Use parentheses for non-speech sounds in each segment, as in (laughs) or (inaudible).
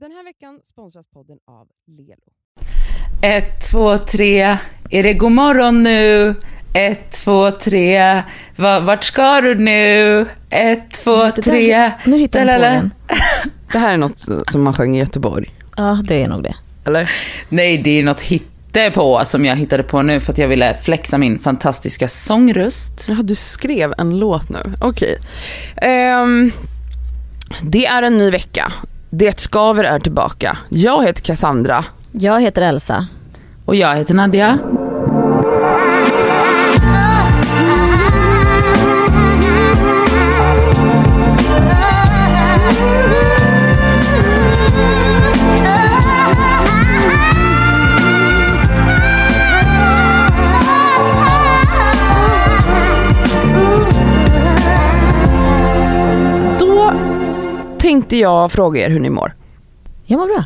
Den här veckan sponsras podden av Lelo. Ett, två, tre. Är det god morgon nu? Ett, två, tre. Va- Vart ska du nu? Ett, två, Det där- tre. Nu hittar jag på den. (laughs) Det här är något som man sjöng i Göteborg, Ja, det är nog det. eller? Nej, det är något hittepå som jag hittade på nu för att jag ville flexa min fantastiska sångröst. Ja, du skrev en låt nu. Okej. Ehm, det är en ny vecka. Det skaver är tillbaka. Jag heter Cassandra. Jag heter Elsa. Och jag heter Nadia. Tänkte jag fråga er hur ni mår. Jag mår bra.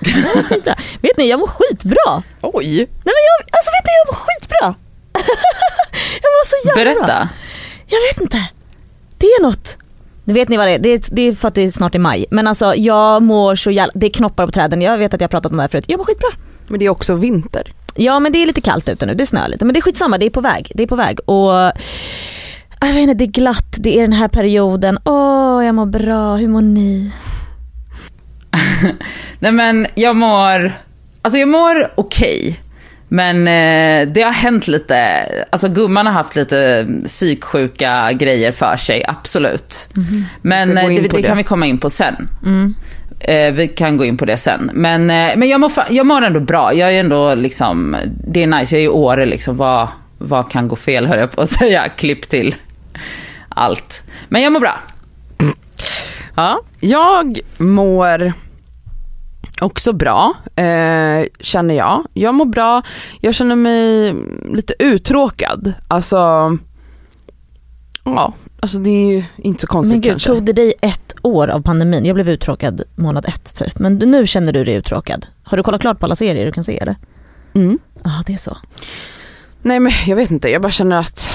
jag mår skitbra. Vet ni, jag mår skitbra. Oj. Nej men jag, alltså vet ni, jag mår skitbra. (laughs) jag mår så jävla bra. Berätta. Jag vet inte. Det är något. Det vet ni vad det är? Det är, det är för att det är snart i maj. Men alltså jag mår så jävla, det är knoppar på träden. Jag vet att jag har pratat om det här förut. Jag mår skitbra. Men det är också vinter. Ja men det är lite kallt ute nu, det snöar lite. Men det är skitsamma, det är på väg. Det är på väg. Och jag vet inte, det är glatt, det är den här perioden. Åh, jag mår bra. Hur mår ni? (laughs) Nej men jag mår, alltså jag mår okej. Men eh, det har hänt lite, alltså gumman har haft lite psyksjuka grejer för sig, absolut. Men ska gå eh, det, det kan vi komma in på sen. Mm. Eh, vi kan gå in på det sen. Men, eh, men jag, mår, jag mår ändå bra. Jag är ändå liksom, det är nice. Jag är i Åre liksom. Vad, vad kan gå fel höll jag på att (laughs) säga. Klipp till allt. Men jag mår bra. Ja, jag mår också bra, eh, känner jag. Jag mår bra, jag känner mig lite uttråkad. Alltså, ja, alltså det är ju inte så konstigt Men gud, kanske. tog det dig ett år av pandemin? Jag blev uttråkad månad ett typ. Men nu känner du dig uttråkad. Har du kollat klart på alla serier du kan se eller? Mm. Ja det är så. Nej men jag vet inte, jag bara känner att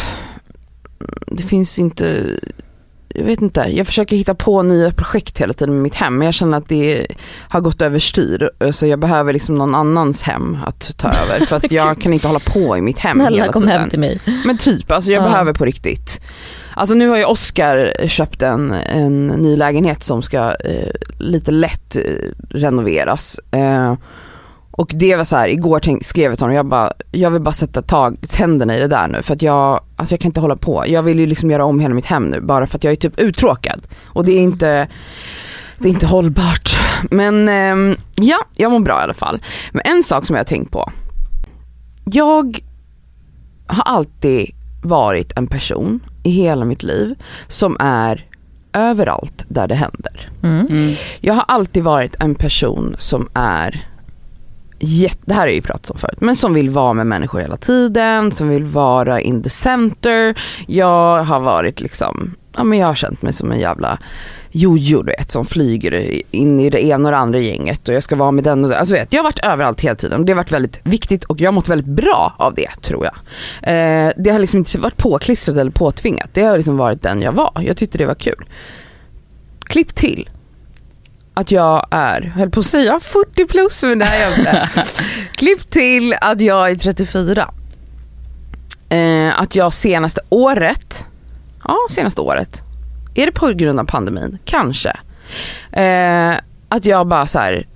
det finns inte, jag vet inte, jag försöker hitta på nya projekt hela tiden med mitt hem men jag känner att det har gått överstyr så jag behöver liksom någon annans hem att ta (laughs) över för att jag kan inte hålla på i mitt hem Snälla hela kom tiden. hem till mig. Men typ, alltså jag Ja. behöver på riktigt. Alltså nu har ju Oscar köpt en, en ny lägenhet som ska eh, lite lätt eh, renoveras. Eh, och det var så här, igår tänk, skrev jag till honom, jag bara, jag vill bara sätta tag, tänderna i det där nu för att jag, alltså jag kan inte hålla på. Jag vill ju liksom göra om hela mitt hem nu bara för att jag är typ uttråkad. Och det är inte, det är inte hållbart. Men ehm, ja, jag mår bra i alla fall. Men en sak som jag har tänkt på. Jag har alltid varit en person i hela mitt liv som är överallt där det händer. Mm. Mm. Jag har alltid varit en person som är det här har jag ju pratat om förut, men som vill vara med människor hela tiden, som vill vara in the center. Jag har varit liksom, ja men jag har känt mig som en jävla jojo du vet som flyger in i det ena och det andra gänget och jag ska vara med den och den. Alltså vet, jag har varit överallt hela tiden och det har varit väldigt viktigt och jag har mått väldigt bra av det tror jag. Eh, det har liksom inte varit påklistrat eller påtvingat, det har liksom varit den jag var. Jag tyckte det var kul. Klipp till att jag är, höll på att säga 40 plus men det är jag (laughs) inte. Klipp till att jag är 34. Eh, att jag senaste året, ja senaste året, är det på grund av pandemin? Kanske. Eh, att jag bara så här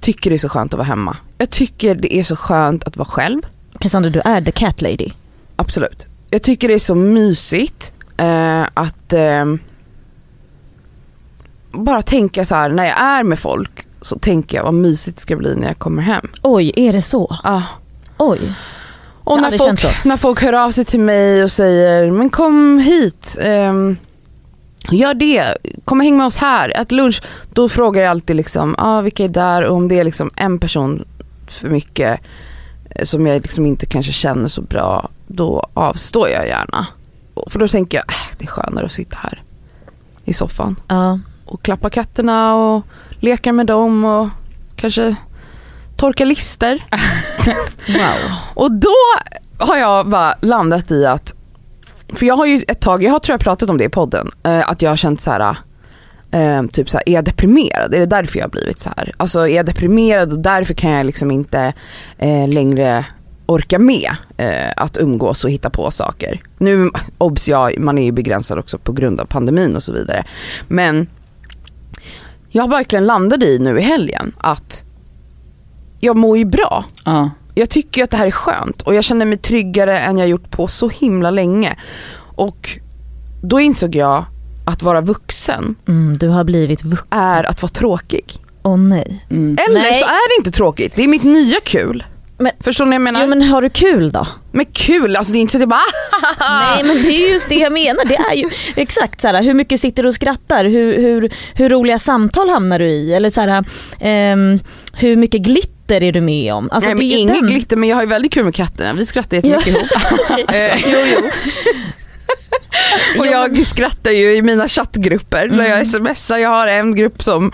tycker det är så skönt att vara hemma. Jag tycker det är så skönt att vara själv. Cassandra du är the cat lady. Absolut. Jag tycker det är så mysigt eh, att eh, bara tänka så här när jag är med folk så tänker jag vad mysigt det ska bli när jag kommer hem. Oj, är det så? Ah. Oj. Och när folk, när folk hör av sig till mig och säger men kom hit, ehm, gör det, kom och häng med oss här, ät lunch. Då frågar jag alltid liksom, ah, vilka är där och om det är liksom en person för mycket eh, som jag liksom inte kanske känner så bra, då avstår jag gärna. För då tänker jag, äh, det är skönare att sitta här i soffan Ja. Och klappa katterna och leka med dem och kanske torka lister. (laughs) Wow. Och då har jag bara landat i att, för jag har ju ett tag, jag har tror jag pratat om det i podden, eh, att jag har känt så här. eh, typ så här, är jag deprimerad? Är det därför jag har blivit så här? Alltså är jag deprimerad och därför kan jag liksom inte eh, längre orka med eh, att umgås och hitta på saker. Nu, obs ja, man är ju begränsad också på grund av pandemin och så vidare. Men jag verkligen landat i nu i helgen att jag mår ju bra. Ja. Jag tycker att det här är skönt och jag känner mig tryggare än jag gjort på så himla länge. Och då insåg jag att vara vuxen Mm, du har blivit vuxen. är att vara tråkig. Åh nej. Mm. Eller Nej. så är det inte tråkigt, det är mitt nya kul. Men- Förstår ni vad jag menar? Jo men har du kul då? Men kul, alltså det är inte så att jag bara Nej men det är just det jag menar. Det är ju exakt så här, hur mycket sitter du och skrattar? Hur, hur, hur roliga samtal hamnar du i? Eller så här, ehm, hur mycket glitter är du med om? Alltså, Nej men det är inget den- glitter men jag har ju väldigt kul med katterna, vi skrattar (laughs) jättemycket ihop. Eh, jo, jo. (laughs) Och jag skrattar ju i mina chattgrupper när jag smsar. Jag har en grupp som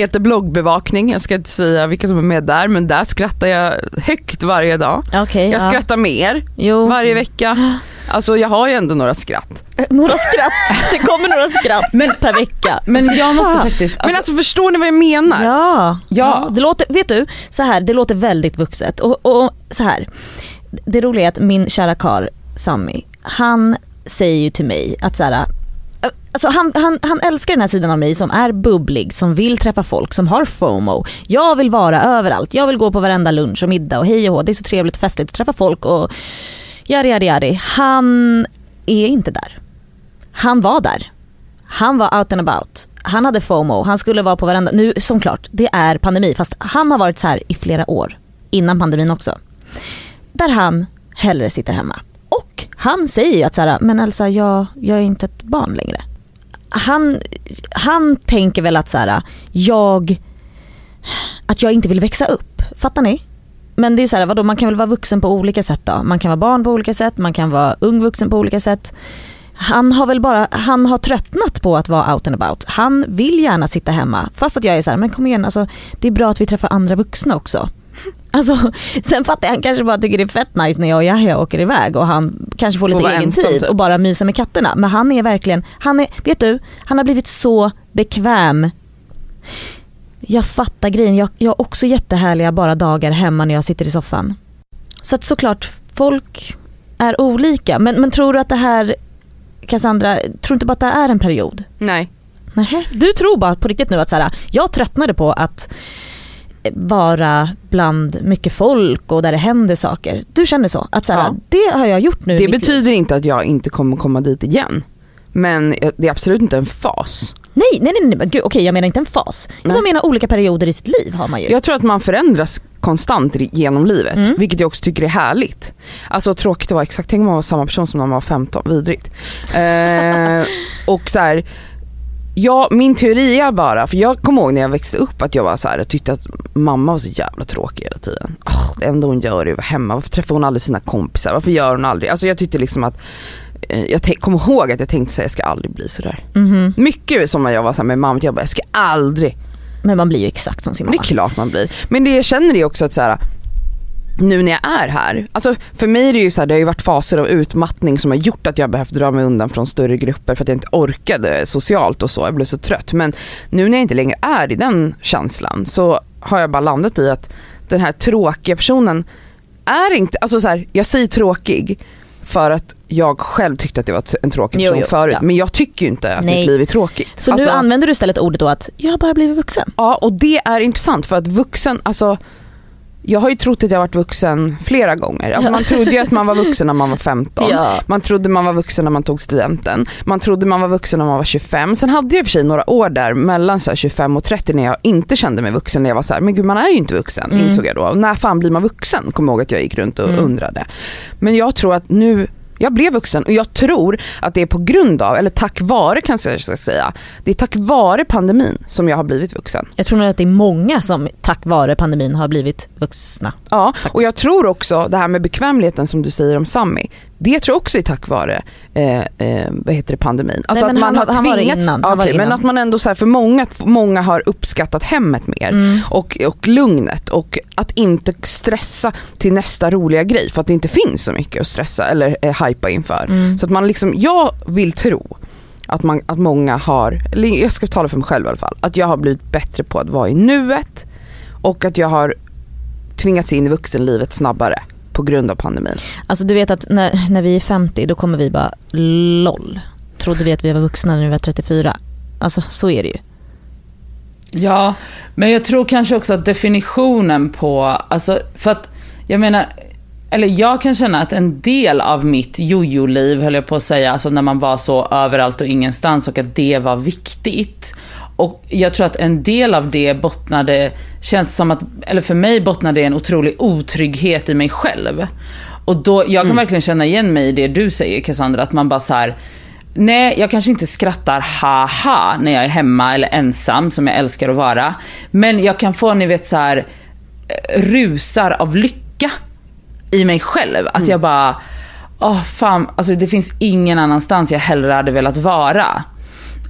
heter bloggbevakning. Jag ska inte säga vilka som är med där men där skrattar jag högt varje dag. Okej, Jag ja. skrattar mer Jo. varje vecka. Alltså jag har ju ändå några skratt. Några skratt, (laughs) det kommer några skratt per vecka. Men jag måste faktiskt, Men alltså förstår ni vad jag menar? Ja, Ja. det låter, vet du, så här, det låter väldigt vuxet. Och, och så här, det roliga är att min kära kar Sami, han säger ju till mig att så här, Alltså han, han, han älskar den här sidan av mig som är bubblig, som vill träffa folk, som har FOMO. Jag vill vara överallt, jag vill gå på varenda lunch och middag och hej och hå. Det är så trevligt och festligt att träffa folk och yari-yari-yari. Han är inte där. Han var där. Han var out and about. Han hade FOMO, han skulle vara på varenda, nu som klart, det är pandemi fast han har varit så här i flera år. Innan pandemin också. Där han hellre sitter hemma. Och han säger ju att så här, men Elsa jag, jag är inte ett barn längre. Han, han tänker väl att så här, jag, att jag inte vill växa upp. Fattar ni? Men det är så här, vadå, man kan väl vara vuxen på olika sätt då? Man kan vara barn på olika sätt, man kan vara ung vuxen på olika sätt. Han har väl bara, han har tröttnat på att vara out and about. Han vill gärna sitta hemma. Fast att jag är så här, men kom igen alltså, det är bra att vi träffar andra vuxna också. Alltså, (laughs) sen fattar jag, han kanske bara tycker det är fett nice när jag och Yahya åker iväg och han kanske får Får lite egen ensam, tid typ. och bara mysa med katterna. Men han är verkligen, han är, vet du, han har blivit så bekväm. Jag fattar grejen, jag, jag har också jättehärliga bara dagar hemma när jag sitter i soffan. Så att såklart, folk är olika. Men, men tror du att det här, Cassandra, tror du inte bara att det är en period? Nej. Nej. Du tror bara på riktigt nu att så här, jag tröttnade på att vara bland mycket folk och där det händer saker. Du känner så? Att så här, Ja. det har jag gjort nu Det mitt liv. betyder inte att jag inte kommer komma dit igen. Men det är absolut inte en fas. Nej, nej, nej, nej. gud, okej jag menar inte en fas. Jag Nej. menar olika perioder i sitt liv har man ju. Jag tror att man förändras konstant genom livet, Mm. vilket jag också tycker är härligt. Alltså tråkigt att vara exakt, tänk om man var samma person som när man var 15, vidrigt. Eh, (laughs) och så här, ja, min teori är bara, för jag kommer ihåg när jag växte upp att jag var så här, jag tyckte att mamma var så jävla tråkig hela tiden. Oh, det enda hon gör är att vara hemma, varför träffar hon aldrig sina kompisar? Varför gör hon aldrig? Alltså jag tyckte liksom att eh, jag kommer ihåg att jag tänkte så här, jag ska aldrig bli sådär. Mhm. Mycket som när jag var så med mamma, jag bara, jag ska aldrig Men man blir ju exakt som sin men det mamma. är klart man blir. Men det jag känner är också att så här, nu när jag är här, alltså för mig är det ju så här, det har ju varit faser av utmattning som har gjort att jag behövt dra mig undan från större grupper för att jag inte orkade socialt och så, jag blev så trött. Men nu när jag inte längre är i den känslan så har jag bara landat i att den här tråkiga personen är inte, alltså så här, jag säger tråkig för att jag själv tyckte att det var en tråkig Jo, person jo, förut ja. men jag tycker ju inte att Nej. mitt liv är tråkigt. Så Alltså- nu använder du istället ordet då att jag har bara blivit vuxen. Ja och det är intressant för att vuxen, alltså jag har ju trott att jag varit vuxen flera gånger. Alltså man trodde ju att man var vuxen när man var 15. Ja. Man trodde man var vuxen när man tog studenten. Man trodde man var vuxen när man var 25. Sen hade jag i och för sig några år där mellan så här 25 och 30 när jag inte kände mig vuxen. När jag var så här, men gud man är ju inte vuxen Mm. insåg jag då. Och när fan blir man vuxen? Kommer jag ihåg att jag gick runt och Mm. undrade. Men jag tror att nu jag blev vuxen och jag tror att det är på grund av, eller tack vare kanske jag ska säga, det är tack vare pandemin som jag har blivit vuxen. Jag tror nog att det är många som tack vare pandemin har blivit vuxna. Ja, och jag tror också det här med bekvämligheten som du säger om Sami. Det tror jag också är tack vare eh, eh, vad heter det, pandemin. Alltså men att man han- har han tvingats, innan, det men innan. att man ändå så här, för många, många har uppskattat hemmet mer. Mm. Och, och lugnet och att inte stressa till nästa roliga grej för att det inte finns så mycket att stressa eller eh, hypa inför. Mm. Så att man liksom, jag vill tro att, man, att många har, jag ska tala för mig själv i alla fall, att jag har blivit bättre på att vara i nuet och att jag har tvingats in i vuxenlivet snabbare på grund av pandemin. Alltså du vet att när, när vi är 50 då kommer vi bara LOL. Trodde vi att vi var vuxna när vi var 34. Alltså så är det ju. Ja, men jag tror kanske också att definitionen på, alltså för att jag menar, eller jag kan känna att en del av mitt jojo-liv höll jag på att säga, alltså när man var så överallt och ingenstans och att det var viktigt. Och jag tror att en del av det bottnade, känns som att, eller för mig bottnade en otrolig otrygghet i mig själv. Och då, jag kan mm. verkligen känna igen mig i det du säger Cassandra, att man bara så här, Nej, jag kanske inte skrattar haha när jag är hemma eller ensam som jag älskar att vara. Men jag kan få, ni vet så här eh, rusar av lycka i mig själv. Att mm. jag bara, åh oh, fan, alltså det finns ingen annanstans jag hellre hade velat vara.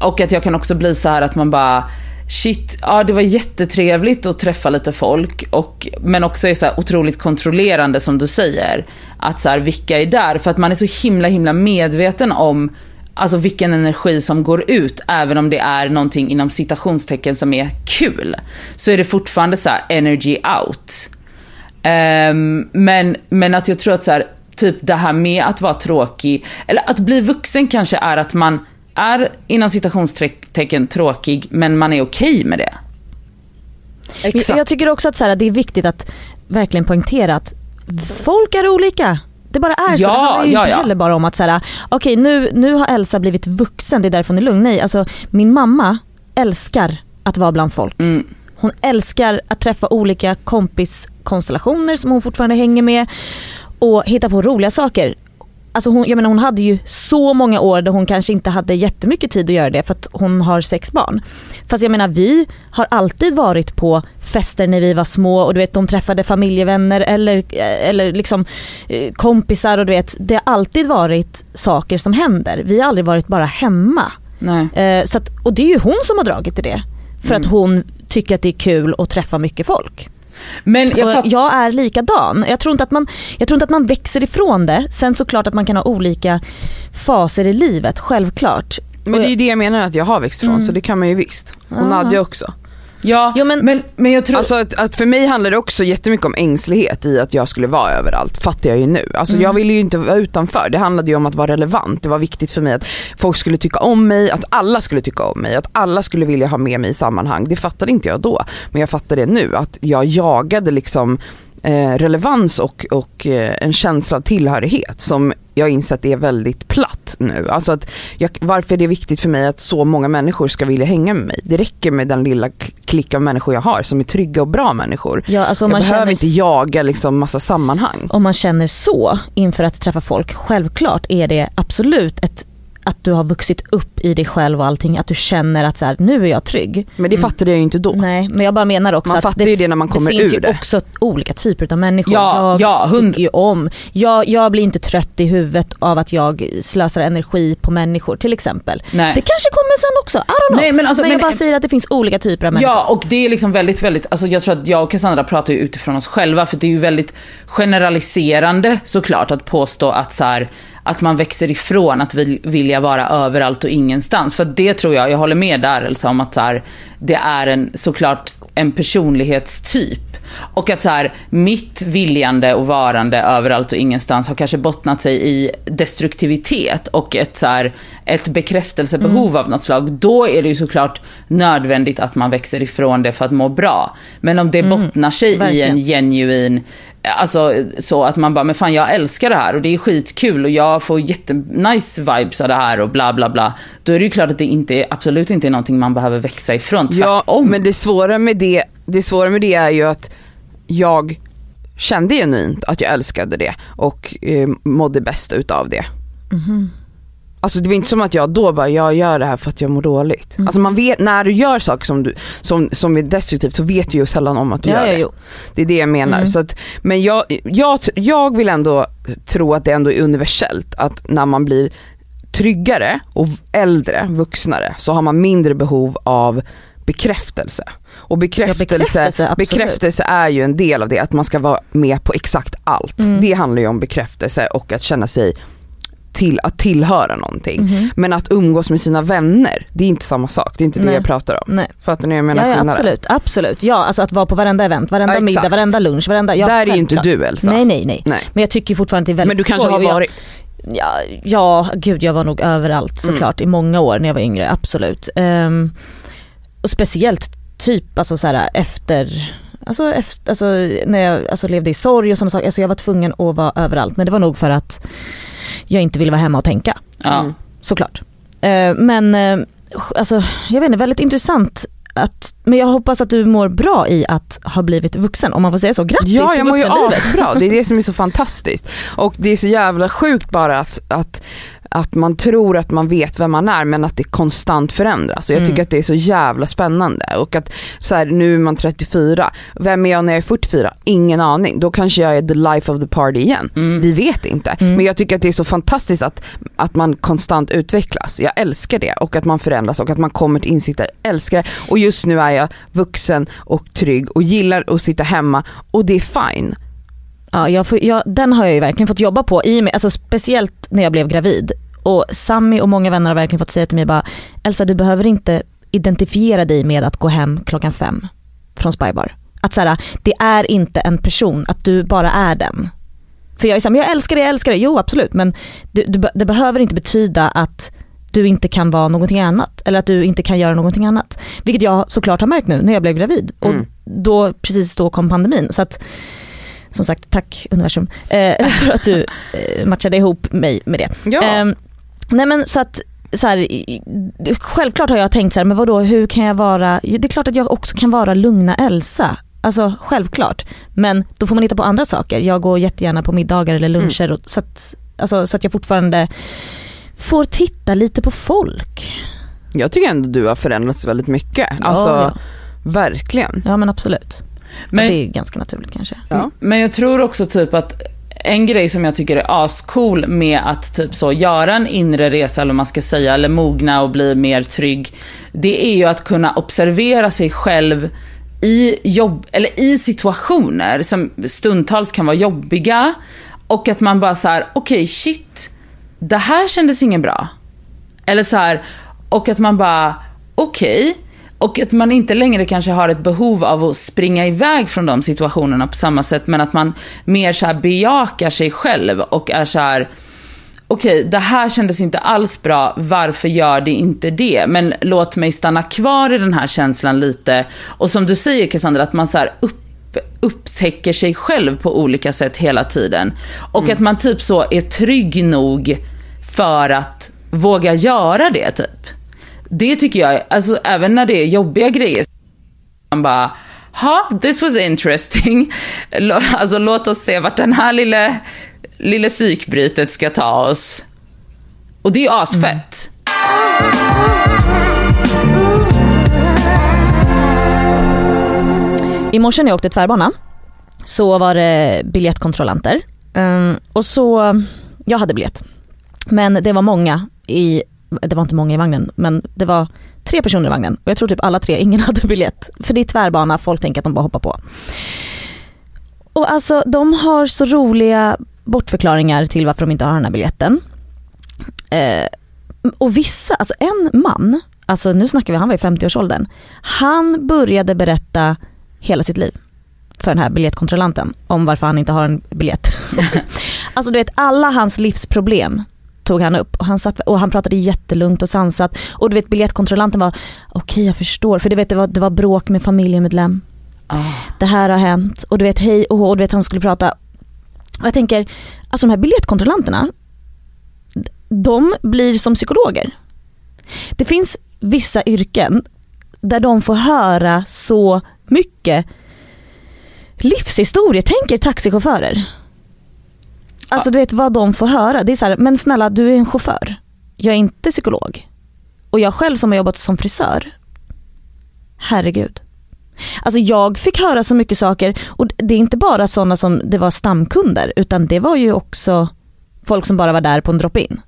Och att jag kan också bli så här att man bara, shit, ja det var jättetrevligt att träffa lite folk. Och, men också är så här otroligt kontrollerande som du säger. Att så här, vilka är där? För att man är så himla himla medveten om alltså vilken energi som går ut, även om det är någonting inom citationstecken som är kul, så är det fortfarande så energy out. Um, men, men att jag tror att så här, typ det här med att vara tråkig, eller att bli vuxen kanske är att man är inom citationstecken tråkig, men man är okej okay med det. Exakt. Jag tycker också att så här, det är viktigt att verkligen poängtera att folk är olika. Det bara är så. Ja, det handlar ju ja, inte ja. heller bara om att så okej okay, nu, nu har Elsa blivit vuxen, det är därför hon är lugn. Nej, alltså min mamma älskar att vara bland folk. Mm. Hon älskar att träffa olika kompiskonstellationer som hon fortfarande hänger med och hitta på roliga saker. Alltså hon, jag menar hon hade ju så många år där hon kanske inte hade jättemycket tid att göra det för att hon har sex barn. Fast jag menar vi har alltid varit på fester när vi var små och du vet de träffade familjevänner eller, eller liksom eh, kompisar och du vet det har alltid varit saker som händer. Vi har aldrig varit bara hemma. Eh, så att, och det är ju hon som har dragit till det. För mm. att hon tycker att det är kul att träffa mycket folk. Men jag, fatt... jag, är likadan. Jag tror, inte att man, jag tror inte att man växer ifrån det. Sen såklart att man kan ha olika faser i livet, självklart. Men det är ju det jag menar att jag har växt ifrån mm. så det kan man ju visst. Och ah. Nadja också. Ja, jo, men, men, men jag tror... Alltså att, att, för mig handlar det också jättemycket om ängslighet i att jag skulle vara överallt, fattar jag ju nu. Alltså mm. jag ville ju inte vara utanför, det handlade ju om att vara relevant. Det var viktigt för mig att folk skulle tycka om mig, att alla skulle tycka om mig, att alla skulle vilja ha med mig i sammanhang. Det fattade inte jag då, men jag fattar det nu. Att jag jagade liksom eh, relevans och, och eh, en känsla av tillhörighet som jag insett är väldigt platt nu. Alltså att jag, varför är det viktigt för mig att så många människor ska vilja hänga med mig? Det räcker med den lilla klick av människor jag har som är trygga och bra människor. Ja, alltså jag behöver känner... inte jaga liksom massa sammanhang. Om man känner så inför att träffa folk, självklart är det absolut ett att du har vuxit upp i dig själv och allting, att du känner att så här, nu är jag trygg. Men det mm. fattade jag ju inte då. Nej men jag bara menar också man att fattar det, ju det när man kommer det finns ur ju också olika typer av människor. Ja, jag ja, hund... tycker ju om, jag, jag blir inte trött i huvudet av att jag slösar energi på människor till exempel. Nej. Det kanske kommer sen också, I don't know. Nej, men, alltså, men jag men, bara säger att det finns olika typer av människor. Ja och det är liksom väldigt, väldigt, alltså jag tror att jag och Cassandra pratar ju utifrån oss själva för det är ju väldigt generaliserande såklart att påstå att så här, att man växer ifrån att vilja vara överallt och ingenstans. För det tror jag, jag håller med där Elsa om att så här, det är en, såklart en personlighetstyp. Och att så här, mitt viljande och varande överallt och ingenstans har kanske bottnat sig i destruktivitet och ett, så här, ett bekräftelsebehov mm. av något slag. Då är det ju såklart nödvändigt att man växer ifrån det för att må bra. Men om det mm. bottnar sig Verkligen. i en genuin Alltså så att man bara, men fan jag älskar det här och det är skitkul och jag får jättenice vibes av det här och bla bla bla. Då är det ju klart att det inte, absolut inte är någonting man behöver växa ifrån, tvärtom. Ja, men det svåra med det, det svåra med det är ju att jag kände genuint att jag älskade det och eh, mådde bäst utav det. Mm. Alltså det var inte som att jag då bara, jag gör det här för att jag mår dåligt. Mm. Alltså man vet, när du gör saker som, du, som, som är destruktivt så vet du ju sällan om att du ja, gör det. Det är det jag menar. Mm. Så att, men jag, jag, jag vill ändå tro att det ändå är universellt att när man blir tryggare och äldre, vuxnare, så har man mindre behov av bekräftelse. Och bekräftelse, ja, bekräftelse, bekräftelse, är ju en del av det, att man ska vara med på exakt allt. Mm. Det handlar ju om bekräftelse och att känna sig till att tillhöra någonting. Mhm. Men att umgås med sina vänner, det är inte samma sak. Det är inte det Nej. jag pratar om. Nej. Fattar ni vad jag menar? Ja, ja absolut, absolut. Ja alltså att vara på varenda event, varenda Ja, middag, varenda lunch, varenda... Ja, Där är ju inte du Elsa. Nej nej nej. Nej. Men jag tycker fortfarande att det är väldigt Men du kanske har varit. Ja, ja, gud jag var nog överallt Mm. såklart i många år när jag var yngre, absolut. Ehm, och speciellt typ alltså så här, efter, alltså, efter alltså, när jag alltså, levde i sorg och sådana saker. Alltså, jag var tvungen att vara överallt men det var nog för att jag inte ville vara hemma och tänka Ja. Mm. såklart. Eh, men eh, alltså, jag vet inte, väldigt intressant att, men jag hoppas att du mår bra i att ha blivit vuxen om man får säga så. Grattis Ja jag mår ju asbra, det är det som är så fantastiskt. Och det är så jävla sjukt bara att, att, att man tror att man vet vem man är men att det konstant förändras. Och jag Mm. tycker att det är så jävla spännande. Och att så här, nu är man 34, vem är jag när jag är 44? Ingen aning. Då kanske jag är the life of the party igen. Mm. Vi vet inte. Mm. Men jag tycker att det är så fantastiskt att, att man konstant utvecklas. Jag älskar det och att man förändras och att man kommer till insikter. Jag älskar det. Och just nu är jag vuxen och trygg och gillar att sitta hemma och det är fine. Ja, jag får, jag, den har jag ju verkligen fått jobba på, i alltså speciellt när jag blev gravid. Och Sammy och många vänner har verkligen fått säga till mig bara, Elsa du behöver inte identifiera dig med att gå hem klockan fem från Spybar. Att så här, det är inte en person, att du bara är den. För jag är såhär, jag älskar det, jag älskar det, jo absolut men du, du, det behöver inte betyda att du inte kan vara någonting annat. Eller att du inte kan göra någonting annat. Vilket jag såklart har märkt nu när jag blev gravid. Och Mm. då, precis då kom pandemin. Så att som sagt, tack universum eh, (laughs) för att du eh, matchade ihop mig med det. Ja. Ehm, nej men så att så här, självklart har jag tänkt så här, men vadå hur kan jag vara, det är klart att jag också kan vara lugna Elsa. Alltså självklart. Men då får man hitta på andra saker. Jag går jättegärna på middagar eller luncher och, så, att, alltså, så att jag fortfarande får titta lite på folk. Jag tycker ändå du har förändrats väldigt mycket. Ja, Alltså ja. verkligen. ja men absolut. Men, det är ganska naturligt kanske. Ja. men jag tror också typ att en grej som jag tycker är ascool med att typ så göra en inre resa eller vad man ska säga, eller mogna och bli mer trygg. Det är ju att kunna observera sig själv i jobb, eller i situationer som stundtals kan vara jobbiga. Och att man bara så här: okej shit, det här kändes inget bra. Eller så här, och att man bara, okej. Och att man inte längre kanske har ett behov av att springa iväg från de situationerna på samma sätt, men att man mer så här bejakar sig själv och är så här. okej, det här kändes inte alls bra, varför gör det inte det? Men låt mig stanna kvar i den här känslan lite. Och som du säger Cassandra, att man så upp, upptäcker sig själv på olika sätt hela tiden. Och att man typ så är trygg nog för att våga göra det typ. Det tycker jag, alltså även när det är jobbiga grejer, man bara, ha, this was interesting. (laughs) Alltså låt oss se vart den här lilla, lilla psykbrytet ska ta oss. Och det är ju asfett. I morse när jag åkte tvärbana så var det biljettkontrollanter. Ehm, och så, jag hade biljett. Men det var många i, det var inte många i vagnen, men det var tre personer i vagnen. Och jag tror typ alla tre, ingen (laughs) hade biljett. För det är tvärbana, folk tänker att de bara hoppar på. Och alltså de har så roliga bortförklaringar till varför de inte har den här biljetten. Eh, och vissa, alltså en man, alltså nu snackar vi, han var i 50-årsåldern. Han började berätta hela sitt liv för den här biljettkontrollanten om varför han inte har en biljett. (laughs) alltså du vet alla hans livsproblem tog han upp och han, satt, och han pratade jättelugnt och sansat och du vet biljettkontrollanten var okej jag förstår för du vet det var, det var bråk med familjemedlem. Det här har hänt och du vet hej och och du vet han skulle prata. Och jag tänker, alltså de här biljettkontrollanterna, de blir som psykologer. Det finns vissa yrken där de får höra så mycket livshistoria. Tänk er taxichaufförer. Alltså du vet vad de får höra. Det är så här, men snälla du är en chaufför. Jag är inte psykolog. Och jag själv som har jobbat som frisör. Herregud. Alltså jag fick höra så mycket saker och det är inte bara sådana som det var stamkunder utan det var ju också folk som bara var där på en drop-in.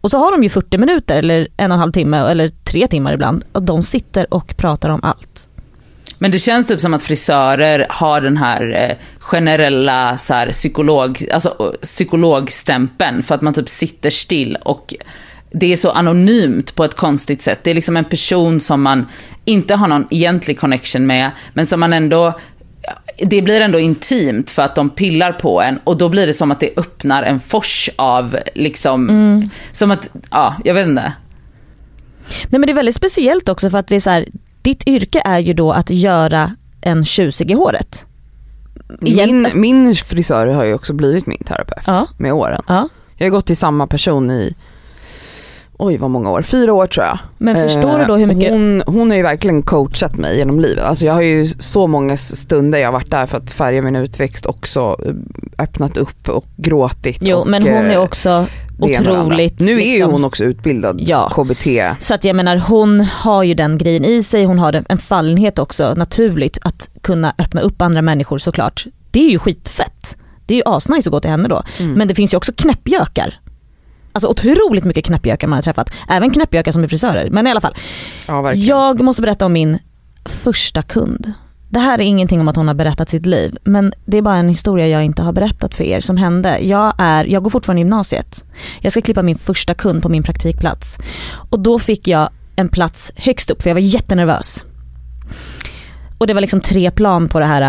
Och så har de ju 40 minuter eller en och en halv timme eller tre timmar ibland och de sitter och pratar om allt. Men det känns typ som att frisörer har den här eh, generella så här, psykolog, alltså, psykologstämpeln för att man typ sitter still och det är så anonymt på ett konstigt sätt. Det är liksom en person som man inte har någon egentlig connection med, men som man ändå det blir ändå intimt för att de pillar på en och då blir det som att det öppnar en fors av liksom, mm. som att, ja, jag vet inte. Nej men det är väldigt speciellt också för att det är så här, ditt yrke är ju då att göra en tjusig i håret. Min, min frisör har ju också blivit min terapeut ja. med åren. Ja. Jag har gått till samma person i oj vad många år, fyra år tror jag. Men förstår du då hur mycket? Hon, hon har ju verkligen coachat mig genom livet. Alltså jag har ju så många stunder jag har varit där för att färga min utväxt också eh, öppnat upp och gråtit. Jo och, men hon är eh, också otroligt. Nu är ju liksom- hon också utbildad ja. KBT. Så att jag menar hon har ju den grejen i sig, hon har en fallenhet också naturligt att kunna öppna upp andra människor såklart. Det är ju skitfett. Det är ju asnice att gå till henne då. Mm. Men det finns ju också knäppjökar Alltså otroligt mycket knäppjökar man har träffat. Även knäppjökar som är frisörer. Men i alla fall. Ja, jag måste berätta om min första kund. Det här är ingenting om att hon har berättat sitt liv men det är bara en historia jag inte har berättat för er som hände. Jag, är, jag går fortfarande i gymnasiet. Jag ska klippa min första kund på min praktikplats. Och då fick jag en plats högst upp för jag var jättenervös. Och det var liksom tre plan på, det här,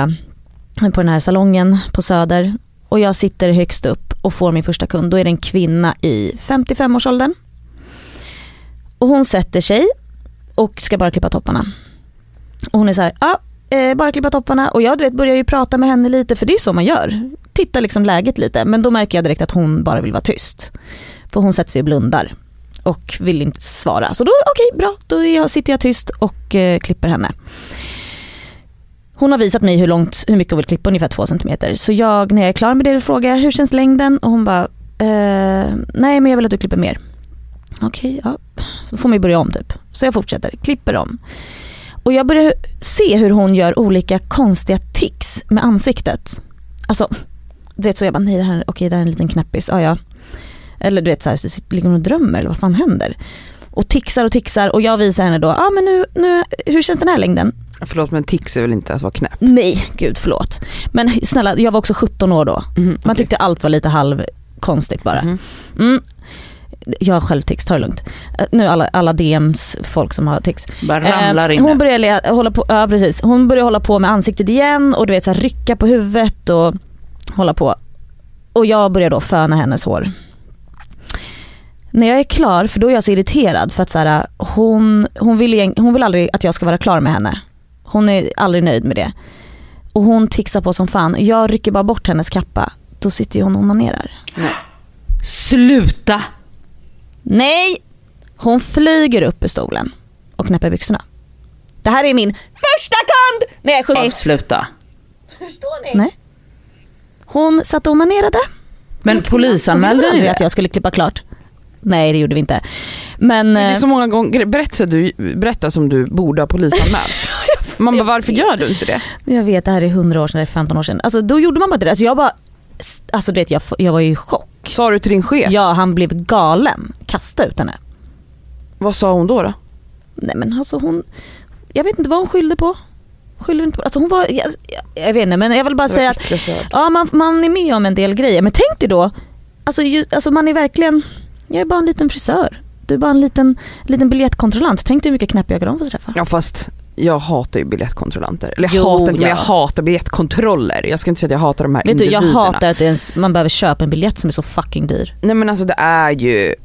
eh, på den här salongen på Söder. Och jag sitter högst upp och får min första kund, då är det en kvinna i 55-årsåldern. Och hon sätter sig och ska bara klippa topparna. Och hon är så här, ja, eh, bara klippa topparna och jag du vet, börjar ju prata med henne lite för det är så man gör. Titta liksom läget lite men då märker jag direkt att hon bara vill vara tyst. För hon sätter sig och blundar och vill inte svara. Så då, okej okay, bra, då jag, sitter jag tyst och eh, klipper henne. Hon har visat mig hur, långt, hur mycket hon vill klippa, ungefär två centimeter. Så jag, när jag är klar med det, frågar jag hur känns längden? Och hon bara, eh, nej men jag vill att du klipper mer. Okej, ja. Så får man ju börja om typ. Så jag fortsätter, klipper om. Och jag börjar se hur hon gör olika konstiga tics med ansiktet. Alltså, du vet så jag bara, nej det här, okej det här är en liten knäppis, ja ja. Eller du vet så här, så ligger hon och drömmer eller vad fan händer? Och tixar och tixar och jag visar henne då, ja ah, men nu, nu, hur känns den här längden? Förlåt men tics är väl inte att vara knäpp? Nej, gud förlåt. Men snälla, jag var också 17 år då. Mm, okay. Man tyckte allt var lite halvkonstigt bara. Mm. Mm. Jag har själv tics, ta det lugnt. Eh, nu alla, alla DMs folk som har tics. Bara ramlar in. Eh, hon börjar hålla på, ja precis. Hon börjar hålla på med ansiktet igen och du vet så här, rycka på huvudet och hålla på. Och jag börjar då föna hennes hår. När jag är klar, för då är jag så irriterad för att så här, hon, hon, vill, hon vill aldrig att jag ska vara klar med henne. Hon är aldrig nöjd med det. Och hon tixar på som fan. Jag rycker bara bort hennes kappa. Då sitter hon och onanerar. Nej. Sluta! Nej! Hon flyger upp ur stolen och knäpper byxorna. Det här är min första kund när jag är 70. Avsluta. Förstår ni? Nej. Hon satt och onanerade. Men polisanmälde ni det? att jag skulle klippa klart. Nej det gjorde vi inte. Men, det är så många gånger, berättelser du berättar som du borde ha polisanmält. (laughs) Man bara, varför gör du inte det? Jag vet, det här är 100 år sedan, det är 15 år sedan. Alltså då gjorde man bara det. Alltså jag bara, alltså du vet jag, jag var ju i chock. Sa du till din chef? Ja, han blev galen. Kasta ut henne. Vad sa hon då? då? Nej men alltså hon, jag vet inte vad hon skyllde på. Skyller inte på, alltså hon var, jag, jag, vet inte men jag vill bara säga att ja, man, man är med om en del grejer. Men tänk dig då, alltså, ju, alltså man är verkligen, jag är bara en liten frisör. Du är bara en liten, liten biljettkontrollant. Tänk dig hur mycket knäppjökar de får träffa. Ja fast jag hatar ju biljettkontrollanter. Eller jag jo, hatar ja. men jag hatar biljettkontroller. Jag ska inte säga att jag hatar de här Vet individerna. Du, jag hatar att ens, man behöver köpa en biljett som är så fucking dyr. Nej men alltså det är ju,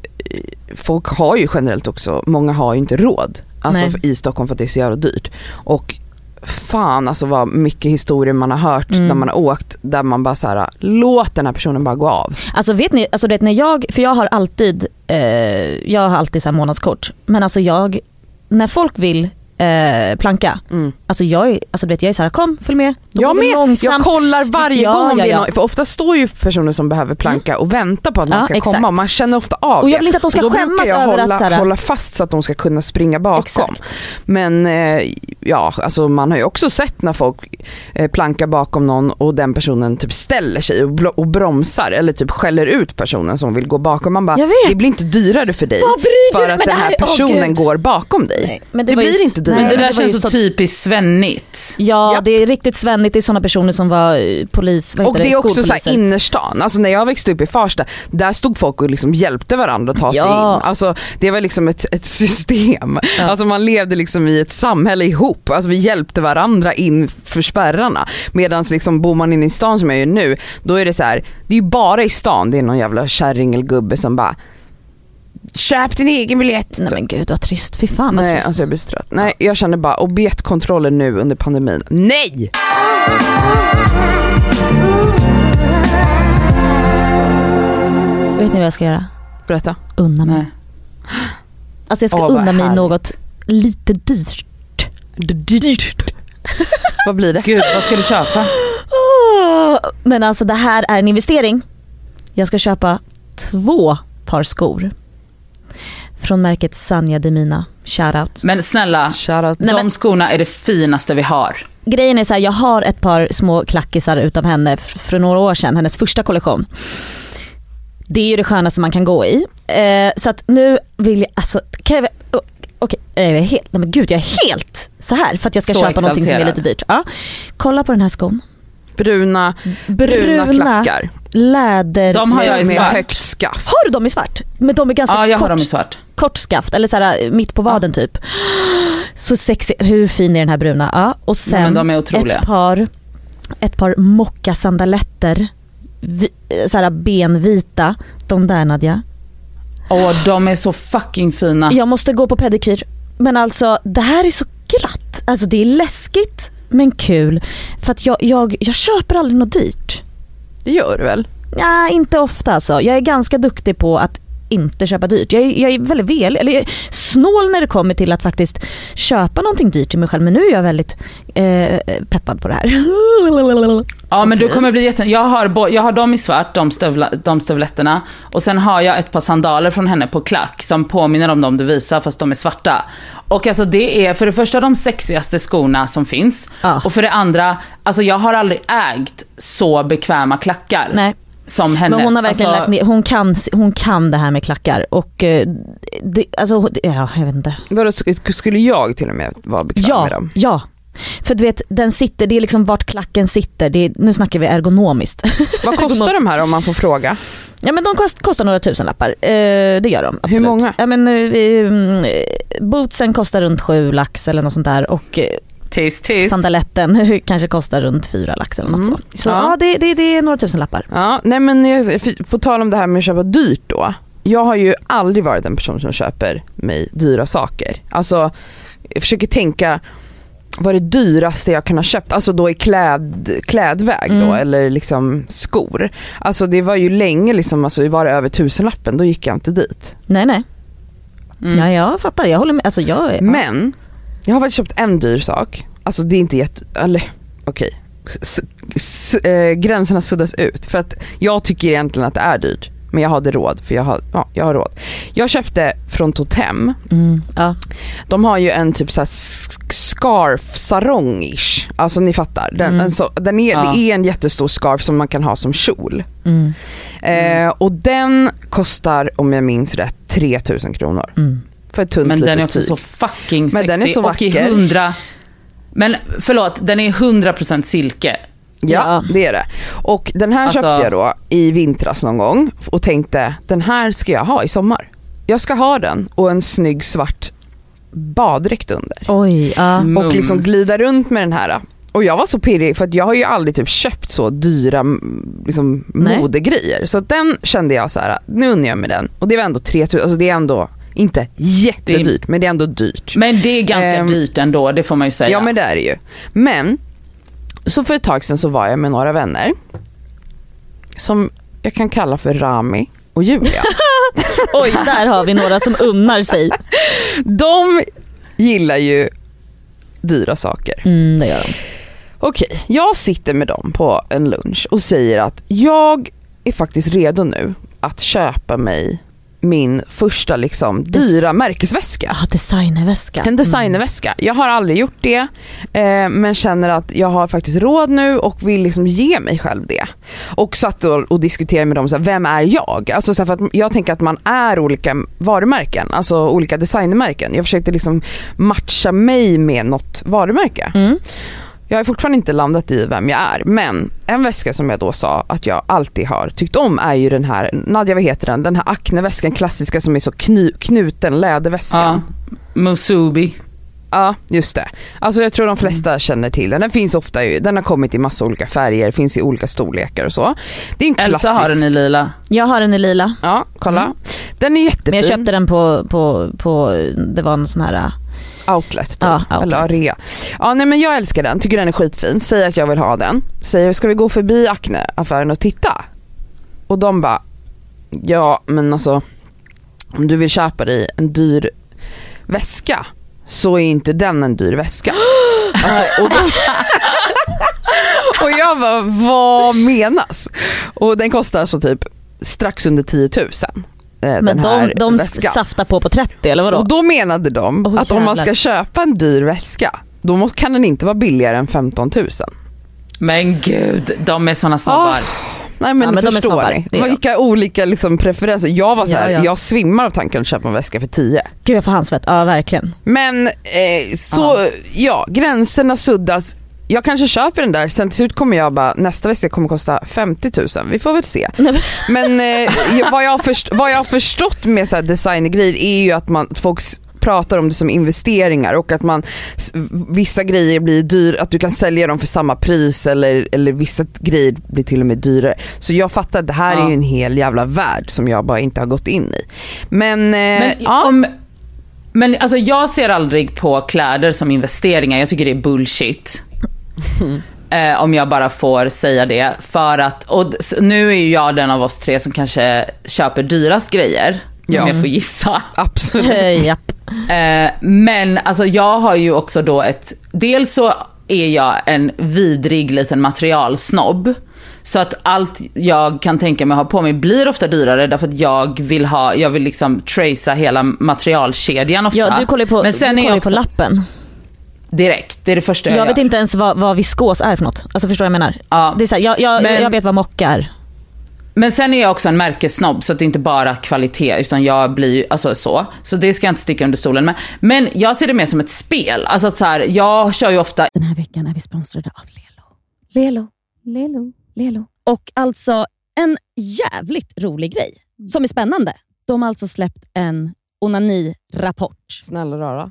folk har ju generellt också, många har ju inte råd. Alltså Nej. i Stockholm för att det är så jävla dyrt. Och fan alltså vad mycket historier man har hört mm. när man har åkt där man bara så här, låt den här personen bara gå av. Alltså vet ni, alltså vet när jag, för jag har alltid, eh, jag har alltid så månadskort. Men alltså jag, när folk vill eh, planka. Mm. Alltså jag är, alltså vet, jag är såhär, kom följ med. Då jag med, långsamt. jag kollar varje ja, gång ja, ja. Någon, för ofta står ju personer som behöver planka och väntar på att man ska exakt. komma man känner ofta av Och jag vill inte att de ska skämmas jag över hålla, att såhär, hålla fast så att de ska kunna springa bakom. Exakt. Men eh, ja, alltså man har ju också sett när folk eh, plankar bakom någon och den personen typ ställer sig och, och bromsar eller typ skäller ut personen som vill gå bakom. Man bara, det blir inte dyrare för dig för att den här personen oh, går bakom dig. Nej, men det, det blir ju, inte dyrare. Men det där känns så typiskt svenskt svennigt. Ja Japp. det är riktigt svennigt, det är sådana personer som var eh, polis, vad Och det är också så här Skolpoliser. innerstan, alltså när jag växte upp i Farsta, där stod folk och liksom hjälpte varandra att ta sig Ja. in. Alltså det var liksom ett, ett system. Ja. Alltså man levde liksom i ett samhälle ihop, alltså vi hjälpte varandra in för spärrarna. Medan liksom bor man inne i stan som jag gör nu, då är det så här, det är ju bara i stan det är någon jävla kärring eller gubbe som bara Köp din egen biljett. Nej men gud vad trist, fy fan vad Nej trist. alltså jag blir så trött. Nej jag känner bara objektkontroller nu under pandemin. Nej! Vet ni vad jag ska göra? Berätta. Unna mig. Nej. Alltså jag ska Åh, unna mig härligt. något lite dyrt. Dyrt. (laughs) Vad blir det? Gud, vad ska du köpa? Men alltså det här är en investering. Jag ska köpa två par skor. Från märket Sanja Demina. Shoutout. Men snälla, Shoutout. Nej, de men- skorna är det finaste vi har. Grejen är så här, jag har ett par små klackisar utav henne för några år sedan, hennes första kollektion. Det är ju det skönaste man kan gå i. Eh, så att nu vill jag, alltså, kan jag, okej, jag är helt, nej men gud jag är helt så här för att jag ska Så köpa någonting som är exalterad. lite dyrt. Ja. Kolla på den här skon. Bruna, bruna, klackar. läder. De har jag i med svart. högt skaft. Har du dem i svart? Men de är ganska Ja, jag har kort, dem i svart. kort skaft, eller så här, mitt på vaden typ. Så sexig, hur fin är den här bruna? Ja. Och sen Nej, men de är otroliga. ett par, ett par mockasandaletter, vi, så här benvita. De där Nadja. Åh, de är så fucking fina. Jag måste gå på pedikyr. Men alltså det här är så glatt. Alltså det är läskigt men kul. För att jag, jag, jag köper aldrig något dyrt. Det gör du väl? Nej, inte ofta alltså. Jag är ganska duktig på att inte köpa dyrt. Jag är, jag är väldigt väl, eller jag är snål när det kommer till att faktiskt köpa någonting dyrt till mig själv. Men nu är jag väldigt eh, peppad på det här. Ja men du kommer bli jätte... Jag har, jag har dem i svart, de, stövla, de stövletterna. Och sen har jag ett par sandaler från henne på klack som påminner om de du visar fast de är svarta. Och alltså det är för det första de sexigaste skorna som finns. Ja. Och för det andra, alltså jag har aldrig ägt så bekväma klackar. Nej, Som hennes. men hon har verkligen alltså, lagt ner, hon kan, hon kan det här med klackar. Och eh, det, alltså, ja jag vet inte. Vadå, sk- skulle jag till och med vara bekväm Ja, med dem? ja. För du vet, den sitter, det är liksom vart klacken sitter. Det är, nu snackar vi ergonomiskt. Vad (laughs) kostar de här om man får fråga? Ja men de kost, kostar några tusenlappar. Eh, det gör de. Absolut. många? Ja, men, eh, bootsen kostar runt sju lax eller något sånt där och eh, Tis, tis. sandaletten (laughs) kanske kostar runt fyra lax eller något Mm. så. Så Ja. ja, det, det, det är några tusenlappar. Ja, nej men på tal om det här med att köpa dyrt då. Jag har ju aldrig varit en person som köper mig dyra saker. Alltså, jag försöker tänka vad det dyraste jag kan ha köpt? Alltså då i kläd, klädväg då Mm. eller liksom skor. Alltså det var ju länge liksom, alltså var det över tusenlappen då gick jag inte dit. Nej nej. Mm. Ja jag fattar, jag håller med. Alltså, jag, är- Men jag har faktiskt köpt en dyr sak. Alltså det är inte jätte, eller okej. S- s- eh, gränserna suddas ut. För att jag tycker egentligen att det är dyrt. Men jag hade råd, för jag har, ja, jag har råd. Jag köpte från Totem, mm, ja. de har ju en typ såhär scarf sarong-ish. Alltså ni fattar. Den, Mm. så, den är, Ja. Det är en jättestor scarf som man kan ha som kjol. Mm, Eh, och den kostar, om jag minns rätt, 3000 kronor. mm. För ett tunt Men den är också tyg. så fucking sexy. Men den är så och i vacker. 100... Men förlåt, den är 100% silke. Ja, det är det. Och den här Alltså- köpte jag då i vintras någon gång och tänkte den här ska jag ha i sommar. Jag ska ha den och en snygg svart baddräkt under. Oj. Mums. Och liksom glida runt med den här. Och jag var så pirrig för att jag har ju aldrig typ köpt så dyra liksom, modegrejer. Så att den kände jag så här, nu unnar jag mig den. Och det var ändå 3000, alltså det är ändå inte jättedyrt men det är ändå dyrt. Men det är ganska Ehm, dyrt ändå, det får man ju säga. Ja men det är det ju. Men, så för ett tag sedan så var jag med några vänner. Som jag kan kalla för Rami och Julia. (laughs) Oj, där har vi några som unnar sig. De gillar ju dyra saker. Mm, det gör de. Okej, jag sitter med dem på en lunch och säger att jag är faktiskt redo nu att köpa mig min första liksom dyra märkesväska. Ah, designerväska. En designerväska. Jag har aldrig gjort det eh, men känner att jag har faktiskt råd nu och vill liksom ge mig själv det. Och satt och, och diskuterade med dem, så här, vem är jag? Alltså, så här, för att jag tänker att man är olika varumärken, alltså olika designermärken. Jag försökte liksom matcha mig med något varumärke. Mm. Jag har fortfarande inte landat i vem jag är men en väska som jag då sa att jag alltid har tyckt om är ju den här, Nadja vad heter den? Den här Acne-väskan, klassiska som är så kny, knuten läderväskan. Ja. Musubi. Ja, just det. Alltså jag tror de flesta känner till den. Den finns ofta ju, den har kommit i massa olika färger, finns i olika storlekar och så. Det är en klassisk. Elsa har den i lila. Jag har den i lila. Ja, kolla. Mm. Den är jättefin. Men jag köpte den på, på, på det var en sån här, Outlet typ. Ja, outlet. Eller area. Ja nej men jag älskar den, tycker den är skitfin. Säger att jag vill ha den. Säger ska vi gå förbi Acne-affären och titta? Och de bara, ja men alltså om du vill köpa dig en dyr väska så är inte den en dyr väska. (gasps) Alltså, och, då, och jag bara, vad menas? Och den kostar alltså typ strax under 10 000. Eh, men den här de, de väskan. saftar på på 30 eller vadå? Och då menade de Åh, att om man jävlar. ska köpa en dyr väska, då måste, kan den inte vara billigare än 15 000. Men gud, de är såna snobbar. Nej men, Ja, men de förstår snabbar, ni? de. Vilka olika liksom, preferenser. Jag var så här, Ja, ja. jag svimmar av tanken att köpa en väska för 10. Gud jag får handsvett, ja verkligen. Men eh, så, ja. gränserna suddas. Jag kanske köper den där, sen till slut kommer jag bara, nästa väska kommer kosta 50 000. Vi får väl se. (laughs) Men eh, vad, jag har först, vad jag har förstått med så här designergrejer är ju att man, folk pratar om det som investeringar och att man, vissa grejer blir dyr, att du kan sälja dem för samma pris eller, eller vissa grejer blir till och med dyrare. Så jag fattar att det här Ja. är ju en hel jävla värld som jag bara inte har gått in i. Men, eh, Men, ja. om, men alltså jag ser aldrig på kläder som investeringar, jag tycker det är bullshit. (laughs) Eh, om jag bara får säga det. För att, och nu är ju jag den av oss tre som kanske köper dyrast grejer. Ja. Om jag får gissa. (laughs) absolut. Eh, men alltså jag har ju också då ett, dels så är jag en vidrig liten materialsnobb. Så att allt jag kan tänka mig ha på mig blir ofta dyrare därför att jag vill ha, jag vill liksom tracea hela materialkedjan ofta. Ja du kollar ju på, Men sen du är kollar jag ju på också, lappen. Direkt, det är det första jag, Jag vet gör. inte ens vad, vad viskos är för något. Alltså förstår du vad jag menar? Ja. Det är så här, jag, jag, Men- jag vet vad mocka är. Men sen är jag också en märkessnobb så att det är inte bara kvalitet utan jag blir ju, alltså så. Så det ska jag inte sticka under stolen med. Men jag ser det mer som ett spel. Alltså att så här, jag kör ju ofta Den här veckan är vi sponsrade av Lelo. Lelo. Lelo. Lelo. Och alltså en jävligt rolig grej som är spännande. De har alltså släppt en onani-rapport. Snälla rara.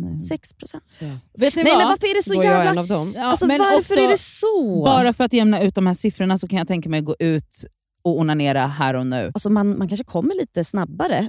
Nej. 6 procent. Vet ni Nej vad? men varför är det så Då är jag en jävla... av dem. Ja, Alltså men varför också, är det så? Bara för att jämna ut de här siffrorna så kan jag tänka mig att gå ut och onanera här och nu. Alltså man, man kanske kommer lite snabbare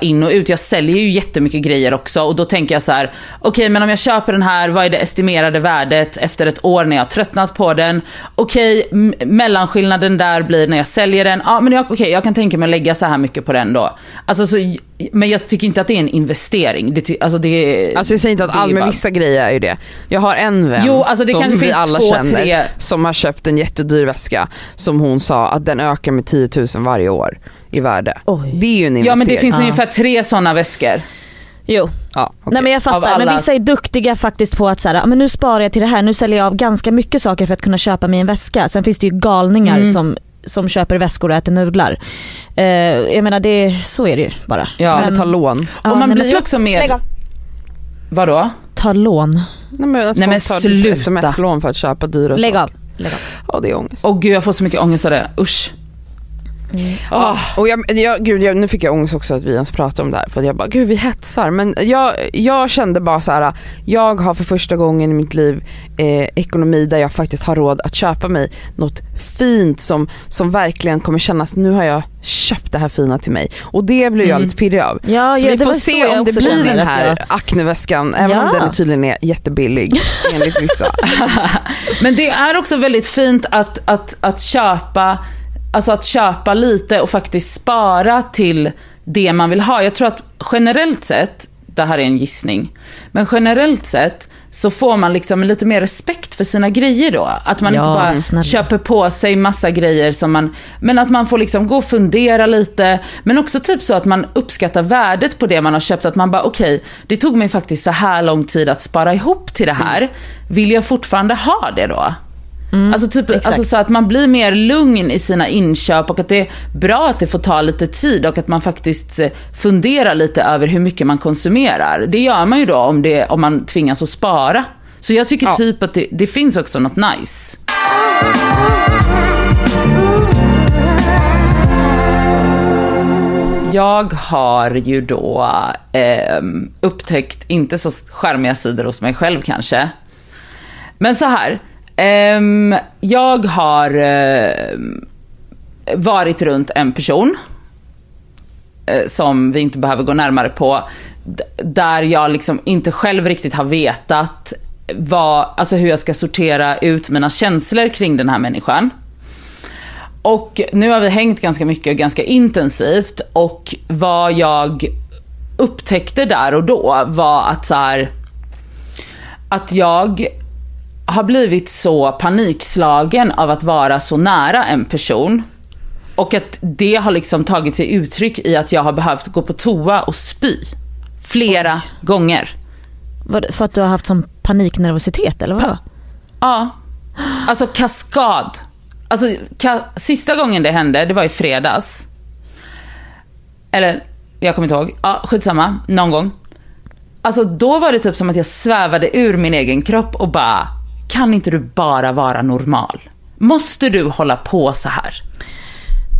In och ut. Jag säljer ju jättemycket grejer också och då tänker jag så här: okej men om jag köper den här, vad är det estimerade värdet efter ett år när jag har tröttnat på den? Okej, m- mellanskillnaden där blir när jag säljer den. Ja men jag, okej, jag kan tänka mig att lägga så här mycket på den då. Alltså, så, men jag tycker inte att det är en investering. Det, alltså, det, Alltså jag säger inte att all, men bara- vissa grejer är ju det. Jag har en vän Jo, alltså som vi alla två, känner tre- som har köpt en jättedyr väska som hon sa att den ökar med 10 000 varje år i värde. Oj. Det är ju en investering. Ja men det finns Ja. ungefär tre sådana väskor. Jo, Ja, okej. nej men jag fattar. Men alla- vissa är duktiga faktiskt på att så här, men nu sparar jag till det här, nu säljer jag av ganska mycket saker för att kunna köpa mig en väska. Sen finns det ju galningar Mm. som, som köper väskor och äter nudlar. Eh, jag menar det, så är det ju bara. Ja. Eller ta lån. Ja, och man nej, men blir också mer... Vadå? Ta lån. Nej men att Nej, men tar sluta. sms-lån för att köpa dyra Lägg saker. av. Lägg av. Ja det är ångest. Åh gud jag får så mycket ångest av det, usch. Ja, och jag, jag, gud, jag, nu fick jag ångest också att vi ens pratade om det här för jag bara, gud vi hetsar. Men jag, jag kände bara så här: jag har för första gången i mitt liv eh, ekonomi där jag faktiskt har råd att köpa mig något fint som, som verkligen kommer kännas, nu har jag köpt det här fina till mig. Och det blir jag Mm. lite pirrig av. Ja, så ja, vi får se om det blir den här jag- Acne-väskan, även om Ja. den tydligen är jättebillig enligt vissa. (laughs) Men det är också väldigt fint att, att, att köpa Alltså att köpa lite och faktiskt spara till det man vill ha. Jag tror att generellt sett, det här är en gissning, men generellt sett så får man liksom lite mer respekt för sina grejer då. Att man Ja, inte bara snälla. köper på sig massa grejer som man, men att man får liksom gå och fundera lite. Men också typ så att man uppskattar värdet på det man har köpt. Att man bara okej, det tog mig faktiskt så här lång tid att spara ihop till det här. Vill jag fortfarande ha det då? Alltså, typ, exakt. alltså så att man blir mer lugn i sina inköp och att det är bra att det får ta lite tid och att man faktiskt eh, funderar lite över hur mycket man konsumerar. Det gör man ju då om, det, om man tvingas att spara. Så jag tycker Ja. typ att det, det finns också något nice. Jag har ju då eh, upptäckt, inte så charmiga sidor hos mig själv kanske. Men så här. Um, jag har uh, varit runt en person uh, som vi inte behöver gå närmare på. Där jag liksom inte själv riktigt har vetat vad, alltså hur jag ska sortera ut mina känslor kring den här människan. Och nu har vi hängt ganska mycket och ganska intensivt och vad jag upptäckte där och då var att så här, att jag har blivit så panikslagen av att vara så nära en person. Och att det har liksom tagit sig uttryck i att jag har behövt gå på toa och spy. Flera gånger. Vad- För att du har haft sån paniknervositet eller vadå? Ja. Alltså kaskad. Alltså ka- sista gången det hände, det var i fredags. Eller, jag kommer inte ihåg. Ja, skitsamma. Någon gång. Alltså då var det typ som att jag svävade ur min egen kropp och bara, kan inte du bara vara normal? Måste du hålla på så här?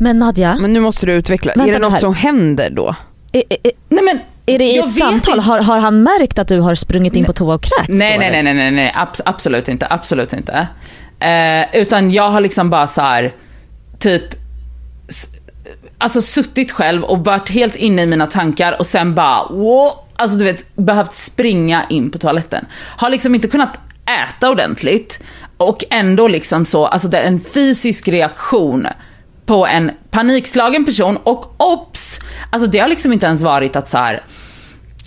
Men Nadja, Men nu måste du utveckla, Vänta är det något här. som händer då? är, är, Nej men, är det i jag ett vet samtal? Har, har han märkt att du har sprungit in på toa och kräkts? Nej, nej, nej, nej, nej, nej. Abs- absolut inte, absolut inte. Eh, utan jag har liksom bara så här, typ, alltså suttit själv och varit helt inne i mina tankar och sen bara, wow, alltså du vet, behövt springa in på toaletten. Har liksom inte kunnat äta ordentligt och ändå liksom så, alltså det är en fysisk reaktion på en panikslagen person och ops! Alltså det har liksom inte ens varit att så här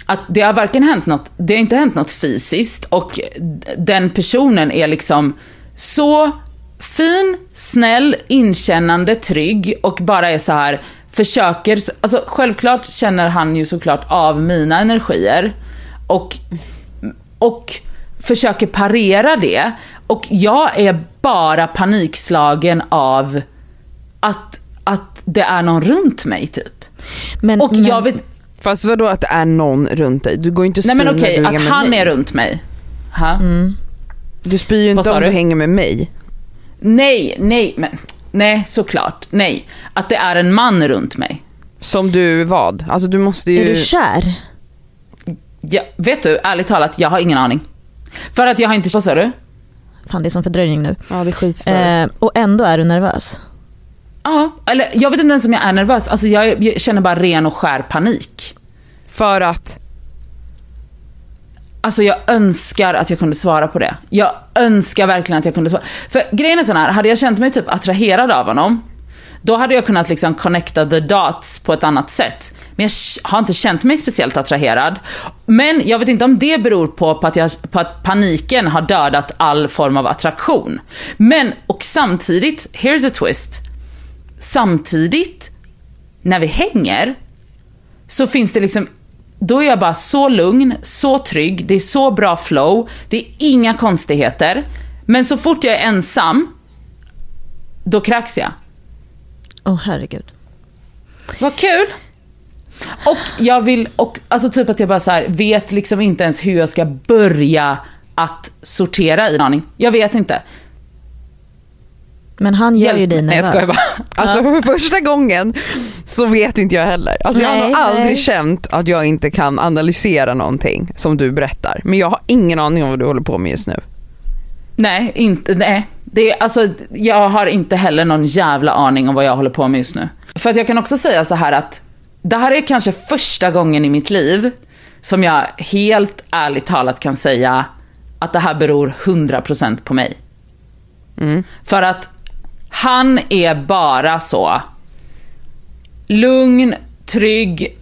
att det har varken hänt något, det har inte hänt något fysiskt och den personen är liksom så fin, snäll, inkännande, trygg och bara är så här försöker, alltså självklart känner han ju såklart av mina energier och, och försöker parera det och jag är bara panikslagen av att, att det är någon runt mig typ. Men, Och men, jag vet, Fast vadå att det är någon runt dig? Du går ju inte och Nej men okej, du att han mig. är runt mig. Ha? Du spyr ju inte om du du? hänger med mig. Nej, nej, men nej såklart. Nej. Att det är en man runt mig. Som du vad? Alltså du måste ju... är du kär? Ja, vet du, ärligt talat, jag har ingen aning. För att jag har inte... Vad sa du? Fan det är som fördröjning nu. Ja det är skitstörigt. Eh, och ändå är du nervös. Ja, eller jag vet inte ens om jag är nervös. Alltså jag, jag känner bara ren och skär panik. För att, Alltså jag önskar att jag kunde svara på det. Jag önskar verkligen att jag kunde svara. För grejen är sån här, hade jag känt mig typ attraherad av honom, då hade jag kunnat liksom connecta the dots på ett annat sätt. Men jag har inte känt mig speciellt attraherad. Men jag vet inte om det beror på, på, att, jag, på att paniken har dödat all form av attraktion. Men, och samtidigt, here's a twist. Samtidigt, när vi hänger, så finns det liksom då är jag bara så lugn, så trygg, det är så bra flow, det är inga konstigheter. Men så fort jag är ensam, då kräks jag. Åh herregud. Vad kul! Och jag vill, och, alltså typ att jag bara så här, vet liksom inte ens hur jag ska börja att sortera i en aning. Jag vet inte. Men han gör Hjälp ju dig mig. Nej, nervös. jag skojar bara. alltså för första gången så vet inte jag heller. Alltså jag har Nej, nog aldrig nej. känt att jag inte kan analysera någonting som du berättar. Men jag har ingen aning om vad du håller på med just nu. Nej, inte, nej. Det alltså, jag har inte heller någon jävla aning om vad jag håller på med just nu. För att jag kan också säga så här att det här är kanske första gången i mitt liv som jag helt ärligt talat kan säga att det här beror 100% på mig. Mm. För att han är bara så lugn, trygg,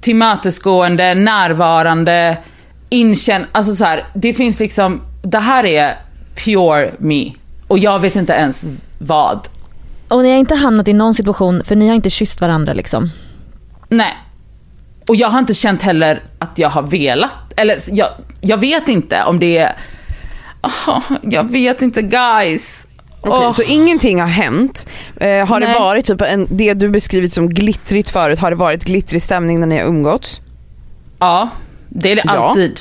tillmötesgående, närvarande, inkänn... Alltså så här, det finns liksom, det här är pure me. Och jag vet inte ens vad. Och ni har inte hamnat i någon situation, för ni har inte kysst varandra liksom. Nej. Och jag har inte känt heller att jag har velat. Eller jag, jag vet inte om det är... Åh, jag vet inte guys. Okej, Åh. så ingenting har hänt. Eh, har det Nej. varit typ en, det du beskrivit som glittrigt förut, har det varit glittrig stämning när ni har umgåtts? Ja, det är det Ja. alltid.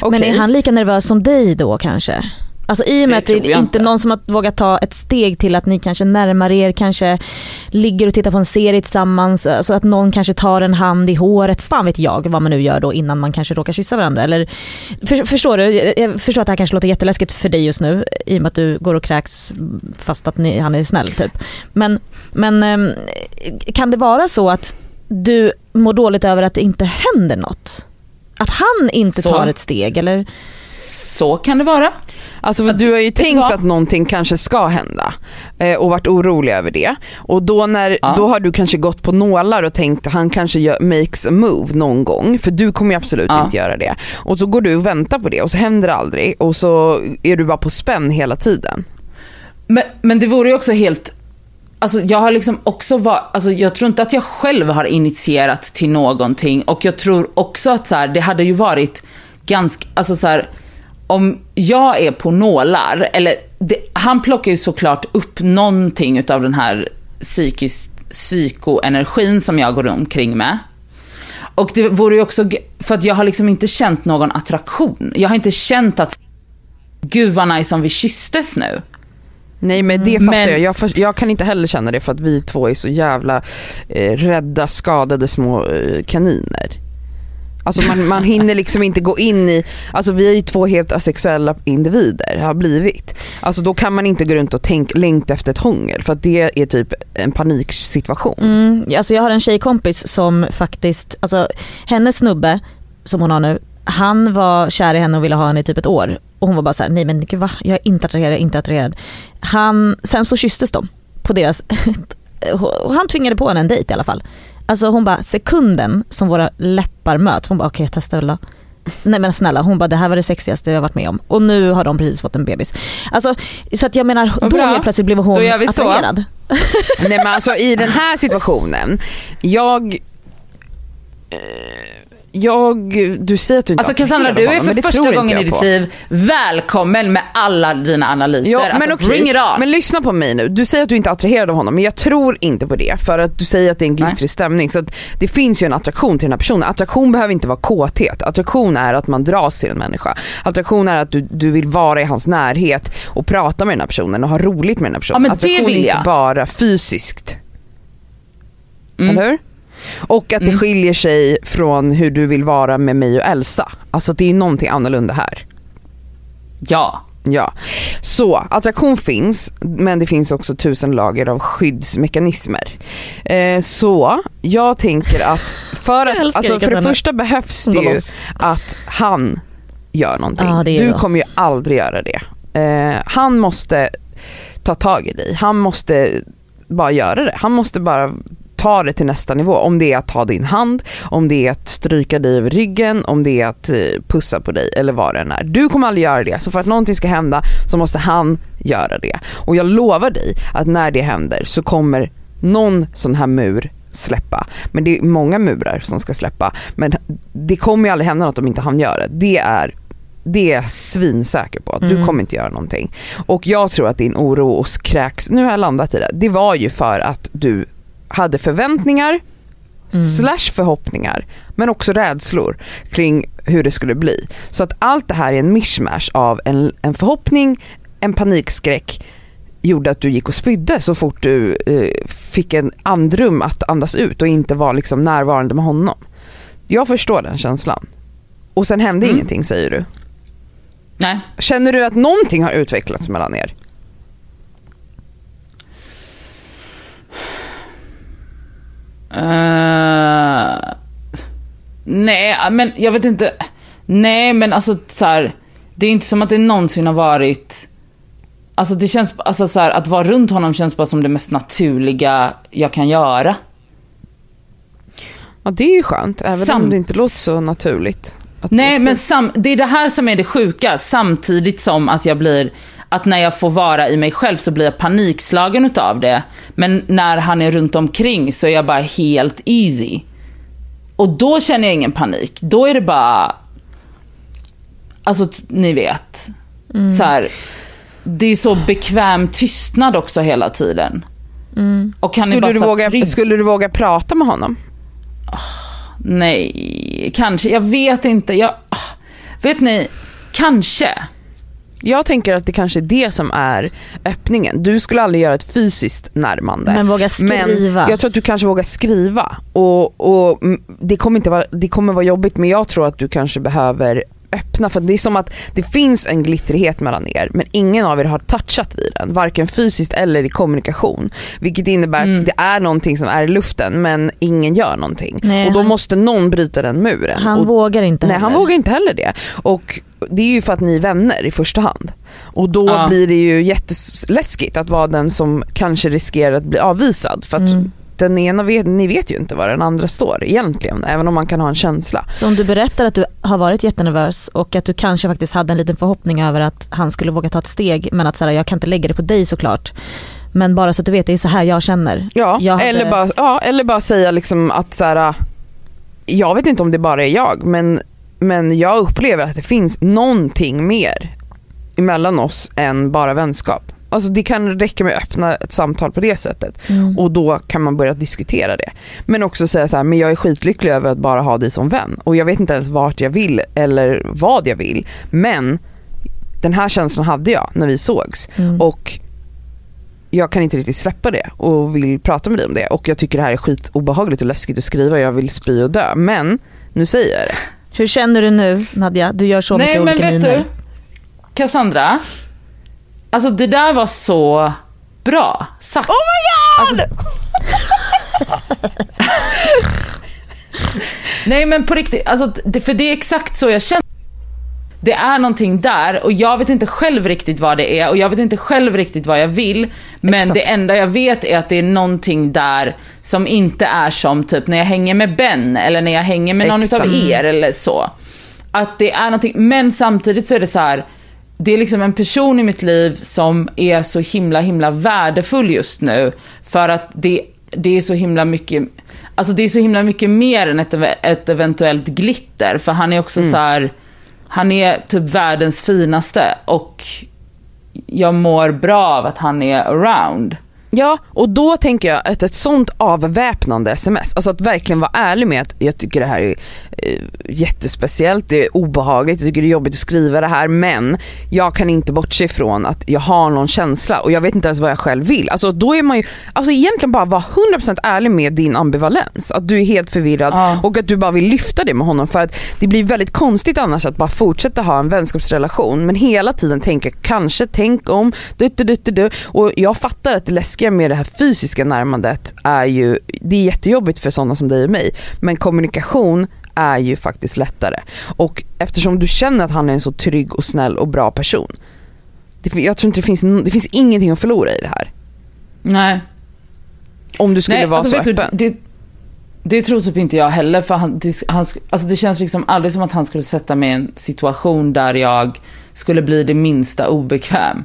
Men Okej. är han lika nervös som dig då kanske? Alltså i och med Det att det är inte någon som har vågat ta ett steg till att ni kanske närmar er, kanske ligger och tittar på en serie tillsammans, så att någon kanske tar en hand i håret, fan vet jag vad man nu gör då innan man kanske råkar kyssa varandra. Eller, för, förstår du? Jag- Jag förstår att det här kanske låter jätteläskigt för dig just nu i och med att du går och kräks fast att ni, han är snäll typ. Men, men ehm, kan det vara så att du mår dåligt över att det inte händer något? Att han inte Så. tar ett steg eller? Så kan det vara. Alltså för du har ju tänkt att någonting kanske ska hända eh, och varit orolig över det. Och då, när, Ja. då har du kanske gått på nålar och tänkt att han kanske gör, makes a move någon gång. För du kommer ju absolut Ja. inte göra det. Och så går du och väntar på det och så händer det aldrig och så är du bara på spänn hela tiden. Men, men det vore ju också helt... Alltså jag har liksom också var, alltså jag tror inte att jag själv har initierat till någonting och jag tror också att så här, det hade ju varit ganska, alltså så här, om jag är på nålar, eller det, han plockar ju såklart upp någonting utav den här psykisk, psykoenergin som jag går omkring med. Och det vore ju också, för att jag har liksom inte känt någon attraktion. Jag har inte känt att, gud vad nice om vi kysstes nu. Nej men det fattar Men- jag. Jag, för, jag kan inte heller känna det för att vi två är så jävla eh, rädda, skadade små eh, kaniner. Alltså man, man hinner liksom inte gå in i, alltså vi är ju två helt asexuella individer, har blivit. Alltså då kan man inte gå runt och tänk, längta efter ett hångel för att det är typ en paniksituation. Mm, alltså jag har en tjejkompis som faktiskt, alltså hennes snubbe som hon har nu, han var kär i henne och ville ha henne i typ ett år. Och hon var bara så här: nej men gud va, jag är inte attraherad, inte attraherad. Han, sen så kysstes de på deras, (laughs) och han tvingade på henne en dejt i alla fall. Alltså hon bara, sekunden som våra läppar möts, hon bara okej jag testar Ulla. Nej men snälla, hon bara det här var det sexigaste jag varit med om. Och nu har de precis fått en bebis. Alltså, så att jag menar, då helt plötsligt blev hon Då attraherad. Nej men alltså i den här (laughs) situationen, jag eh, jag, du säger att du inte Alltså Cassandra, du är för men det första gången i ditt på. liv välkommen med alla dina analyser. Ja, alltså, men okej. bring it on. Men lyssna på mig nu. Du säger att du inte är attraherad av honom men jag tror inte på det för att du säger att det är en glittrig stämning. Så att det finns ju en attraktion till den här personen. Attraktion behöver inte vara kåthet. Attraktion är att man dras till en människa. Attraktion är att du, du vill vara i hans närhet och prata med den här personen och ha roligt med den här personen. men det attraktion vill är jag. inte bara fysiskt. Mm. Eller hur? Och att det Mm. skiljer sig från hur du vill vara med mig och Elsa. Alltså det är någonting annorlunda här. Ja. Ja, så attraktion finns men det finns också tusen lager av skyddsmekanismer. Eh, så jag tänker att för, att, alltså, det, för det första behövs det ju att han gör någonting. Ja, det du kommer ju aldrig göra det. Eh, han måste ta tag i dig, han måste bara göra det. Han måste bara ta det till nästa nivå. Om det är att ta din hand, om det är att stryka dig över ryggen, om det är att eh, pussa på dig eller vad det än är. Du kommer aldrig göra det. Så för att någonting ska hända så måste han göra det. Och jag lovar dig att när det händer så kommer någon sån här mur släppa. Men det är många murar som ska släppa. Men det kommer ju aldrig hända något om inte han gör det. Det är det är jag svinsäker på. att Du Mm. kommer inte göra någonting. Och jag tror att din oro och kräks, nu har jag landat i det. Det var ju för att du hade förväntningar Mm. slash förhoppningar men också rädslor kring hur det skulle bli. Så att allt det här är en mishmash av en, en förhoppning, en panikskräck gjorde att du gick och spydde så fort du eh, fick en andrum att andas ut och inte var liksom närvarande med honom. Jag förstår den känslan. Och sen hände Mm. ingenting säger du. Nej. Känner du att någonting har utvecklats mellan er? Eh, nej, men jag vet inte. Nej, men alltså så här, Det är inte som att det någonsin har varit... Alltså det känns, alltså så här, att vara runt honom känns bara som det mest naturliga jag kan göra. Ja det är ju skönt, även om Samt- det inte låter så naturligt. Nej, men sam, det är det här som är det sjuka. Samtidigt som att jag blir, att när jag får vara i mig själv så blir jag panikslagen utav det. Men när han är runt omkring så är jag bara helt easy. Och då känner jag ingen panik. Då är det bara, alltså ni vet. Så här, det är så bekväm tystnad också hela tiden. Och han är skulle, bara du våga, trygg. skulle du våga prata med honom? Nej, kanske. Jag vet inte. Jag, ah, vet ni, kanske. Jag tänker att det kanske är det som är öppningen. Du skulle aldrig göra ett fysiskt närmande. Men våga skriva. Men jag tror att du kanske vågar skriva. Och, och det, kommer inte vara, det kommer vara jobbigt men jag tror att du kanske behöver öppna. För det är som att det finns en glittrighet mellan er men ingen av er har touchat vid den. Varken fysiskt eller i kommunikation. Vilket innebär Mm. att det är någonting som är i luften men ingen gör någonting. Nej, och då han- måste någon bryta den muren. Han och vågar inte Nej heller. han vågar inte heller det. Och det är ju för att ni är vänner i första hand. Och då Ja. blir det ju jätteläskigt att vara den som kanske riskerar att bli avvisad. För att Mm. Den ena vet, ni vet ju inte var den andra står egentligen. Även om man kan ha en känsla. Så om du berättar att du har varit jättenervös och att du kanske faktiskt hade en liten förhoppning över att han skulle våga ta ett steg men att så här, jag kan inte lägga det på dig såklart. Men bara så att du vet, det är så här jag känner. Ja, Jag hade- eller, bara, ja eller bara säga liksom att så här, jag vet inte om det bara är jag men, men jag upplever att det finns någonting mer emellan oss än bara vänskap. Alltså det kan räcka med att öppna ett samtal på det sättet. Mm. och då kan man börja diskutera det. Men också säga så här, men jag är skitlycklig över att bara ha dig som vän och jag vet inte ens vart jag vill eller vad jag vill. Men den här känslan hade jag när vi sågs Mm. och jag kan inte riktigt släppa det och vill prata med dig om det och jag tycker det här är skitobehagligt och läskigt att skriva, jag vill spy och dö. Men nu säger jag det. Hur känner du nu Nadja? Du gör så Nej mycket men olika vet miner. du, Cassandra. Alltså det där var så bra sagt. Oh my god! Alltså, Nej men på riktigt, alltså, det, för det är exakt så jag känner. Det är någonting där och jag vet inte själv riktigt vad det är och jag vet inte själv riktigt vad jag vill. Men Exakt. det enda jag vet är att det är någonting där som inte är som typ när jag hänger med Ben eller när jag hänger med någon Exakt. utav er eller så. Att det är någonting, men samtidigt så är det så här. Det är liksom en person i mitt liv som är så himla himla värdefull just nu. För att det, det är så himla mycket, alltså det är så himla mycket mer än ett, ett eventuellt glitter. För han är också så här, han är typ världens finaste och jag mår bra av att han är around. Ja, och då tänker jag att ett sånt avväpnande sms, alltså att verkligen vara ärlig med att jag tycker det här är eh, jättespeciellt, det är obehagligt, jag tycker det är jobbigt att skriva det här men jag kan inte bortse ifrån att jag har någon känsla och jag vet inte ens vad jag själv vill. Alltså då är man ju, alltså egentligen bara vara 100% ärlig med din ambivalens, att du är helt förvirrad Ja. och att du bara vill lyfta det med honom för att det blir väldigt konstigt annars att bara fortsätta ha en vänskapsrelation men hela tiden tänka kanske, tänk om, du, du, du, du, du. och jag fattar att det läskiga med det här fysiska närmandet är ju, det är jättejobbigt för sådana som dig och mig men kommunikation är ju faktiskt lättare och eftersom du känner att han är en så trygg och snäll och bra person det, jag tror inte det finns, det finns ingenting att förlora i det här. Nej. Om du skulle Nej, vara alltså, så vet du, öppen. det, det tror typ inte jag heller för han, det, han, alltså det känns liksom aldrig som att han skulle sätta mig i en situation där jag skulle bli det minsta obekväm.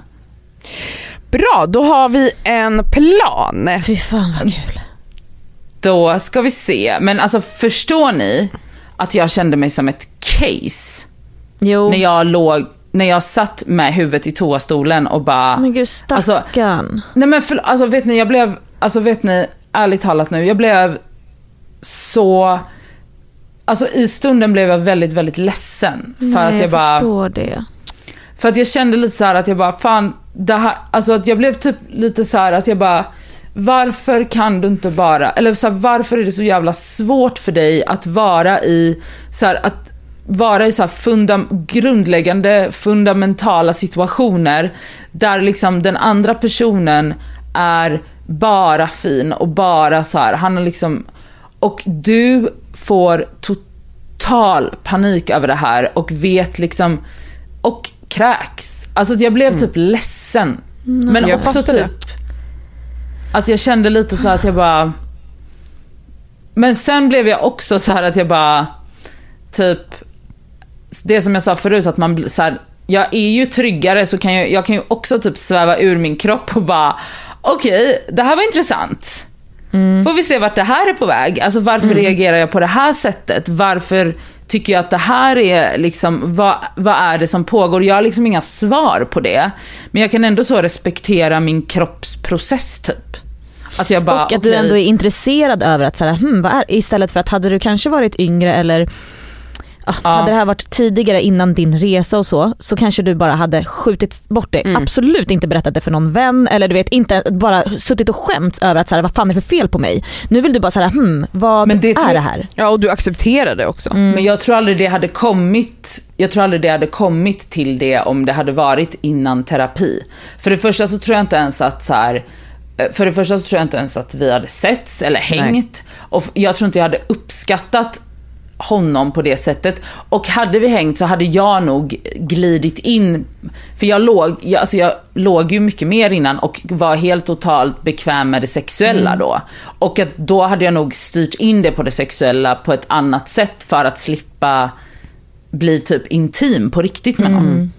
Bra, då har vi en plan. Fy fan vad kul. Då ska vi se. Men alltså förstår ni att jag kände mig som ett case Jo. när jag låg, när jag satt med huvudet i toastolen och bara... Men gud Alltså- stackarn. Nej men för, alltså vet ni, jag blev, alltså vet ni, ärligt talat nu, jag blev så... Alltså i stunden blev jag väldigt, väldigt ledsen. För Nej, att jag bara... förstår det. För att jag kände lite så här att jag bara, fan, det här, alltså att jag blev typ lite så här att jag bara, varför kan du inte bara, eller så här, varför är det så jävla svårt för dig att vara i, så här, att vara i så här grundläggande fundamentala situationer där liksom den andra personen är bara fin och bara så här, han är liksom, och du får total panik över det här och vet liksom, och kräks. Alltså att jag blev typ ledsen. Men jag också typ det. att jag kände lite så att jag bara... Men sen blev jag också så här att jag bara, typ, det som jag sa förut att man blir så här, jag är ju tryggare så kan jag, jag kan ju också typ sväva ur min kropp och bara, okej, det här var intressant. Får vi se vart det här är på väg. Alltså varför reagerar jag på det här sättet? Varför tycker jag att det här är liksom, vad, vad är det som pågår? Jag har liksom inga svar på det. Men jag kan ändå så respektera min kroppsprocess typ. Att jag bara, och att du okej. ändå är intresserad över att så här, hmm, vad är, istället för att hade du kanske varit yngre eller Ja. hade det här varit tidigare innan din resa och så, så kanske du bara hade skjutit bort det. Mm. Absolut inte berättat det för någon vän eller du vet inte bara suttit och skämts över att så här, vad fan är det för fel på mig? Nu vill du bara säga hmm, vad Men det är tror- det här? Ja och du accepterar det också. Men jag tror aldrig det hade kommit, jag tror aldrig det hade kommit till det om det hade varit innan terapi. För det första så tror jag inte ens att så här, för det första så tror jag inte ens att vi hade setts eller hängt. Och f- jag tror inte jag hade uppskattat honom på det sättet. Och hade vi hängt så hade jag nog glidit in, för jag låg, jag, alltså jag låg ju mycket mer innan och var helt totalt bekväm med det sexuella då. Och att då hade jag nog styrt in det på det sexuella på ett annat sätt för att slippa bli typ intim på riktigt med någon.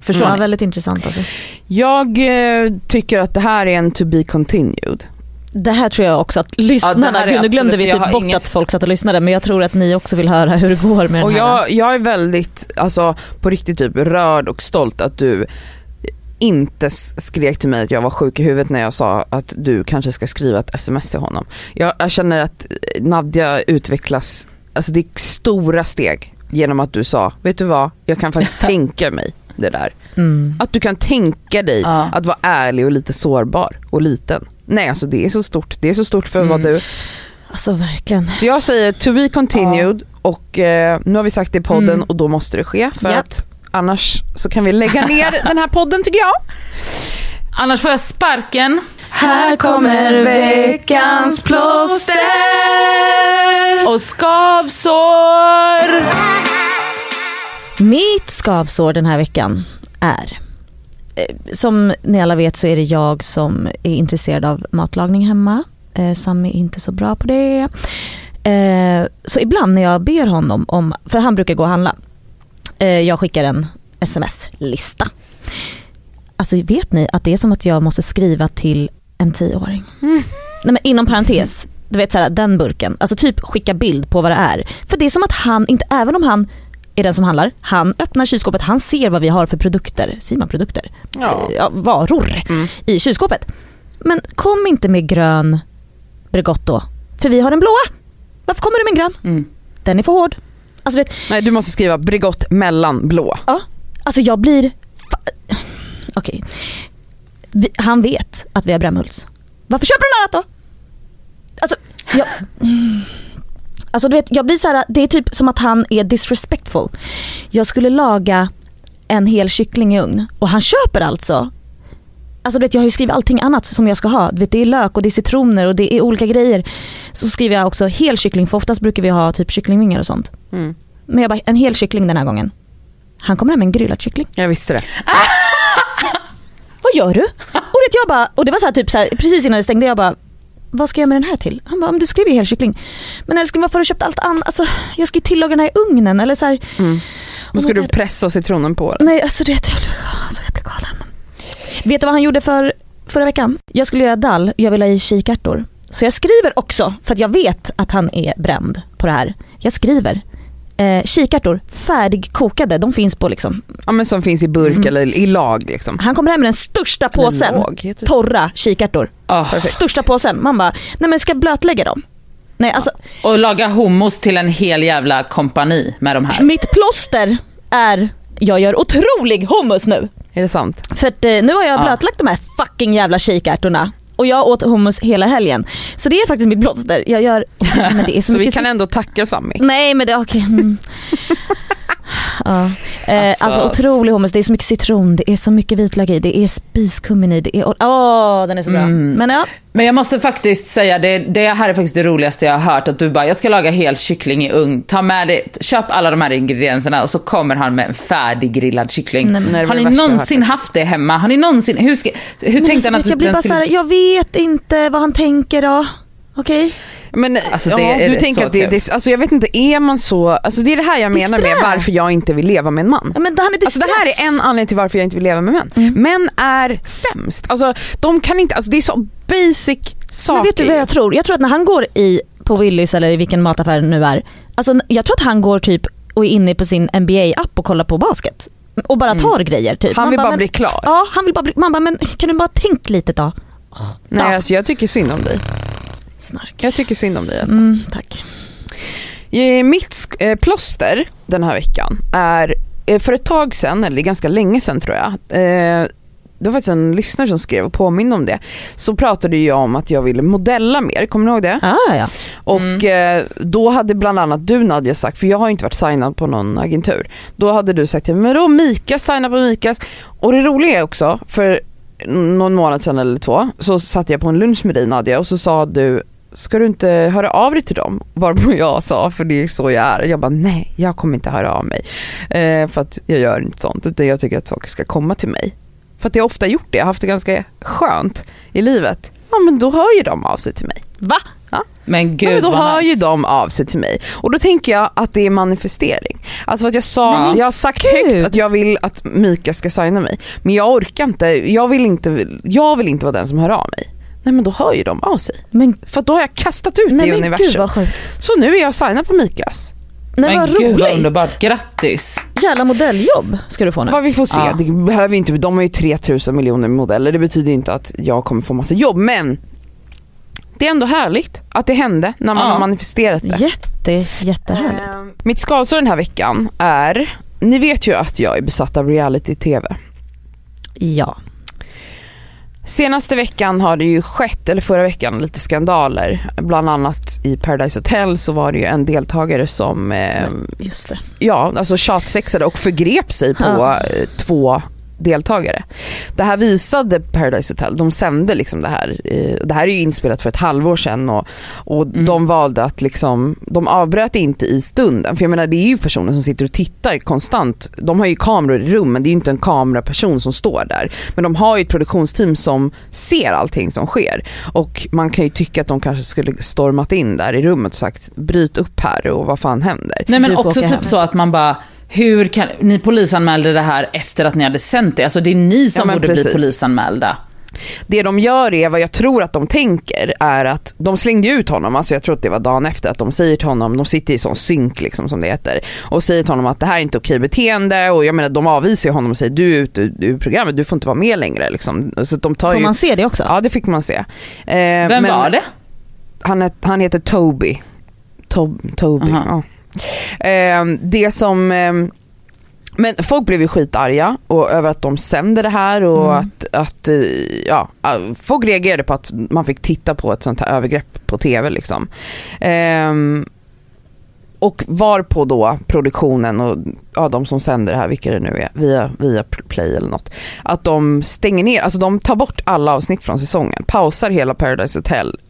Förstår Ja, ni? väldigt intressant alltså. Jag eh, tycker att det här är en to be continued. Det här tror jag också att lyssnarna, Ja, nu glömde vi typ bort inget- att folk satt och lyssnade men jag tror att ni också vill höra hur det går med Och den här. jag, jag är väldigt, alltså på riktigt typ rörd och stolt att du inte skrek till mig att jag var sjuk i huvudet när jag sa att du kanske ska skriva ett sms till honom. Jag, jag känner att Nadja utvecklas, alltså det är stora steg genom att du sa, vet du vad, jag kan faktiskt (laughs) tänka mig det där. Mm. Att du kan tänka dig Ja. att vara ärlig och lite sårbar och liten. Nej alltså det är så stort, det är så stort för vad Mm. du Alltså verkligen. så jag säger to be continued och eh, nu har vi sagt det i podden Mm. och då måste det ske för Japp. att annars så kan vi lägga (laughs) ner den här podden tycker jag. Annars får jag sparken. Här kommer veckans plåster Och skavsår. Mitt skavsår den här veckan är, som ni alla vet så är det jag som är intresserad av matlagning hemma. Eh, Sam är inte så bra på det. Eh, så ibland när jag ber honom om, för han brukar gå och handla, eh, jag skickar en sms-lista. Alltså vet ni att det är som att jag måste skriva till en tioåring. Nej, men inom parentes, du vet såhär, den burken. Alltså typ skicka bild på vad det är. För det är som att han, inte, även om han är den som handlar, han öppnar kylskåpet, han ser vad vi har för produkter, säger man produkter? Ja. Ja, varor Mm. i kylskåpet. men kom inte med grön Bregott då. För vi har den blåa. Varför kommer du med en grön? Mm. Den är för hård. Alltså, det, Nej du måste skriva Bregott mellan blå. alltså jag blir... Okej. Vi- Han vet att vi har Brämhults. Varför köper du något då? Alltså, jag... Alltså du vet, jag blir så här, det är typ som att han är disrespectful. Jag skulle laga en hel kyckling i ugn och han köper alltså Alltså du vet jag har ju skrivit allting annat som jag ska ha. Du vet, det är lök och det är citroner och det är olika grejer. Så skriver jag också hel kyckling för oftast brukar vi ha typ kycklingvingar och sånt. Mm. Men jag bara, en hel kyckling den här gången. Han kommer hem med en grillad kyckling. Jag visste det. Vad gör du? Och, vet, jag bara, och det var så här, typ så här, precis innan det stängde jag bara vad ska jag med den här till? Han bara, men du skrev ju hel kyckling. Men älskling varför har du köpt allt annat? Alltså, jag ska ju tillaga den här i ugnen eller så här. Mm. Då ska du pressa citronen på den. Nej alltså du vet, jag blir, alltså, jag blir galen. Vet du vad han gjorde för förra veckan? Jag skulle göra dall, jag vill ha i kikärtor. Så jag skriver också, för att jag vet att han är bränd på det här. Jag skriver eh, kikärtor, färdigkokade, de finns på liksom. Ja men som finns i burk Mm. eller i lag liksom. Han kommer hem med den största påsen, det. torra kikärtor. Åh, Största påsen. Man bara, nej men ska jag blötlägga dem? Nej alltså, Och laga hummus till en hel jävla kompani med de här. mitt plåster är, jag gör otrolig hummus nu. Är det sant? För att, eh, nu har jag Ja. blötlagt de här fucking jävla kikärtorna. Och jag åt hummus hela helgen. Så det är faktiskt mitt plåster. Jag gör, (laughs) men det är så, Så vi kan ändå tacka Sami. Nej men det, okej. Mm. (laughs) Ja. Eh, Alltså- alltså, otrolig hummus, det är så mycket citron, det är så mycket vitlök i, det är spiskummin i, det är, åh den är så bra. Mm. Men ja, Men jag måste faktiskt säga, det, det här är faktiskt det roligaste jag har hört. Att du bara, jag ska laga hel kyckling i ugn. Ta med det, köp alla de här ingredienserna och så kommer han med en färdig grillad kyckling. Nej, Nej, har ni någonsin haft det hemma? Har ni någonsin, hur, ska, hur men tänkte han att jag blir den bara skulle... såhär, jag vet inte vad han tänker då. Okej? Men Alltså, det du det tänker att det, det, alltså jag vet inte, är man så, alltså det är det här jag menar med varför jag inte vill leva med en man. Ja, men är Alltså det här är en anledning till varför jag inte vill leva med män. Mm. Män är sämst. Alltså de kan inte, alltså det är så basic saker. Men vet du vad jag tror? Jag tror att när han går i, på Willys eller i vilken mataffär det nu är. Alltså jag tror att han går typ och är inne på sin NBA-app och kollar på basket. Och bara Mm. tar grejer typ. Han Man vill bara men, bli klar. Ja, han vill bara bli, man bara, men kan du bara tänka lite då? Nej Ja. alltså jag tycker synd om dig. Snark. Jag tycker synd om dig alltså. Mm, tack. Eh, Mitt eh, plåster den här veckan är, eh, för ett tag sedan, eller ganska länge sedan tror jag, det var faktiskt en lyssnare som skrev och påminde om det. Så pratade jag om att jag ville modella mer, kommer ni ihåg det? Ja, ja. Och eh, då hade bland annat du Nadja sagt, för jag har inte varit signad på någon agentur. Då hade du sagt, men då Mika, signa på Mikas. Och det roliga är också, för någon månad sedan eller två, så satt jag på en lunch med dig Nadja och så sa du, ska du inte höra av dig till dem? Varpå jag sa, för det är så jag är. Jag bara, nej jag kommer inte höra av mig. Eh, för att jag gör inte sånt, utan jag tycker att saker ska komma till mig. För att jag ofta gjort det, jag har haft det ganska skönt i livet. Ja men då hör ju de av sig till mig. Va? Men gud Ja, men då vad hör nice. ju de av sig till mig. Och då tänker jag att det är manifestering. Alltså att jag sa, Men jag har sagt gud. högt att jag vill att Mika ska signa mig. Men jag orkar inte, jag vill inte, jag vill inte vara den som hör av mig. Nej men då hör ju de av sig. Men, För då har jag kastat ut det nej i men gud universum. vad sjukt. Så nu är jag signad på Mikas. Nej Men vad gud vad roligt. underbart, grattis. Jävla modelljobb ska du få nu. Vad vi får se, Ja. det behöver inte, de har ju 3000 miljoner modeller. Det betyder inte att jag kommer få massa jobb men det är ändå härligt att det hände när man Ja. har manifesterat det. Jätte, jättehärligt. Eh, Mitt skavsår den här veckan är, ni vet ju att jag är besatt av reality-tv. Ja. Senaste veckan har det ju skett, eller förra veckan, lite skandaler. Bland annat i Paradise Hotel så var det ju en deltagare som eh, Just det. ja, alltså tjatsexade och förgrep sig på Ja. eh, två deltagare. Det här visade Paradise Hotel, de sände liksom det här. Det här är ju inspelat för ett halvår sedan och, och Mm. de valde att liksom, de avbröt inte i stunden. För jag menar det är ju personer som sitter och tittar konstant. De har ju kameror i rummen, det är ju inte en kameraperson som står där. Men de har ju ett produktionsteam som ser allting som sker. Och man kan ju tycka att de kanske skulle stormat in där i rummet och sagt bryt upp här och vad fan händer. Nej men också typ hem. så att man bara, hur kan, ni polisanmälde det här efter att ni hade sänt det. Alltså det är ni som Ja, borde bli precis. polisanmälda. det de gör är, vad jag tror att de tänker, är att de slängde ut honom, alltså jag tror att det var dagen efter, att de säger till honom, de sitter i sån synk liksom som det heter, och säger till honom att det här är inte okej beteende och jag menar de avvisar honom och säger du är ute ur programmet, du får inte vara med längre liksom. Så de tar Får ju, man se det också? Ja det fick man se. Eh, Vem men var det? Han, han heter Toby. Tob, Toby, Aha. ja. Eh, det som eh, men folk blev ju skitarga och över att de sände det här och att, att eh, ja, folk reagerade på att man fick titta på ett sånt här övergrepp på tv liksom. Ehm, och var på då produktionen och ja, de som sänder det här, vilka det nu är, via, via Play eller något, att de stänger ner, alltså de tar bort alla avsnitt från säsongen, pausar hela Paradise Hotel.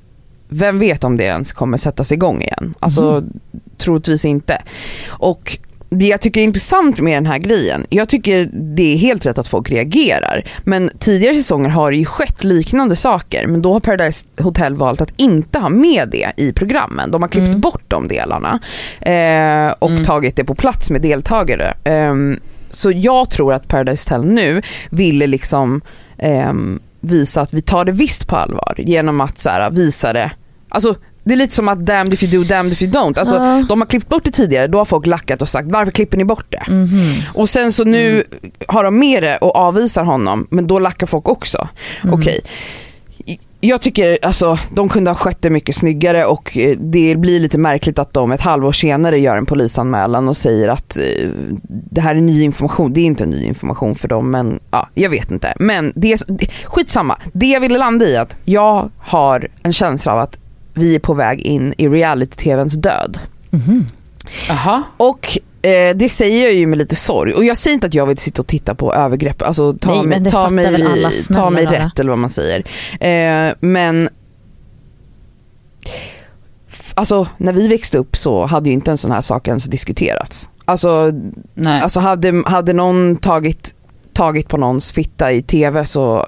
Vem vet om det ens kommer sättas igång igen? Alltså troligtvis inte. Och det jag tycker är intressant med den här grejen, jag tycker det är helt rätt att folk reagerar. Men tidigare säsonger har det ju skett liknande saker men då har Paradise Hotel valt att inte ha med det i programmen. De har klippt bort de delarna eh, och tagit det på plats med deltagare. Ehm, så jag tror att Paradise Hotel nu ville liksom ehm, visa att vi tar det visst på allvar genom att så här, visa det, alltså det är lite som att damned if you do, damned if you don't. Alltså, Ja. De har klippt bort det tidigare, då har folk lackat och sagt varför klipper ni bort det? Mhm. Och sen så nu har de med det och avvisar honom, men då lackar folk också. Okej. Jag tycker alltså de kunde ha skött det mycket snyggare och eh, det blir lite märkligt att de ett halvår senare gör en polisanmälan och säger att eh, det här är ny information. Det är inte ny information för dem men ja, jag vet inte. Men det- skitsamma. Det jag ville landa i är att jag har en känsla av att vi är på väg in i reality-tvns död. Mhm. Jaha. Och eh, det säger jag ju med lite sorg. Och jag säger inte att jag vill sitta och titta på övergrepp, alltså ta Nej, mig, ta mig, ta mig rätt eller vad man säger. Eh, men alltså när vi växte upp så hade ju inte en sån här sak ens diskuterats. Alltså, Nej. alltså hade, hade någon tagit, tagit på någons fitta i tv så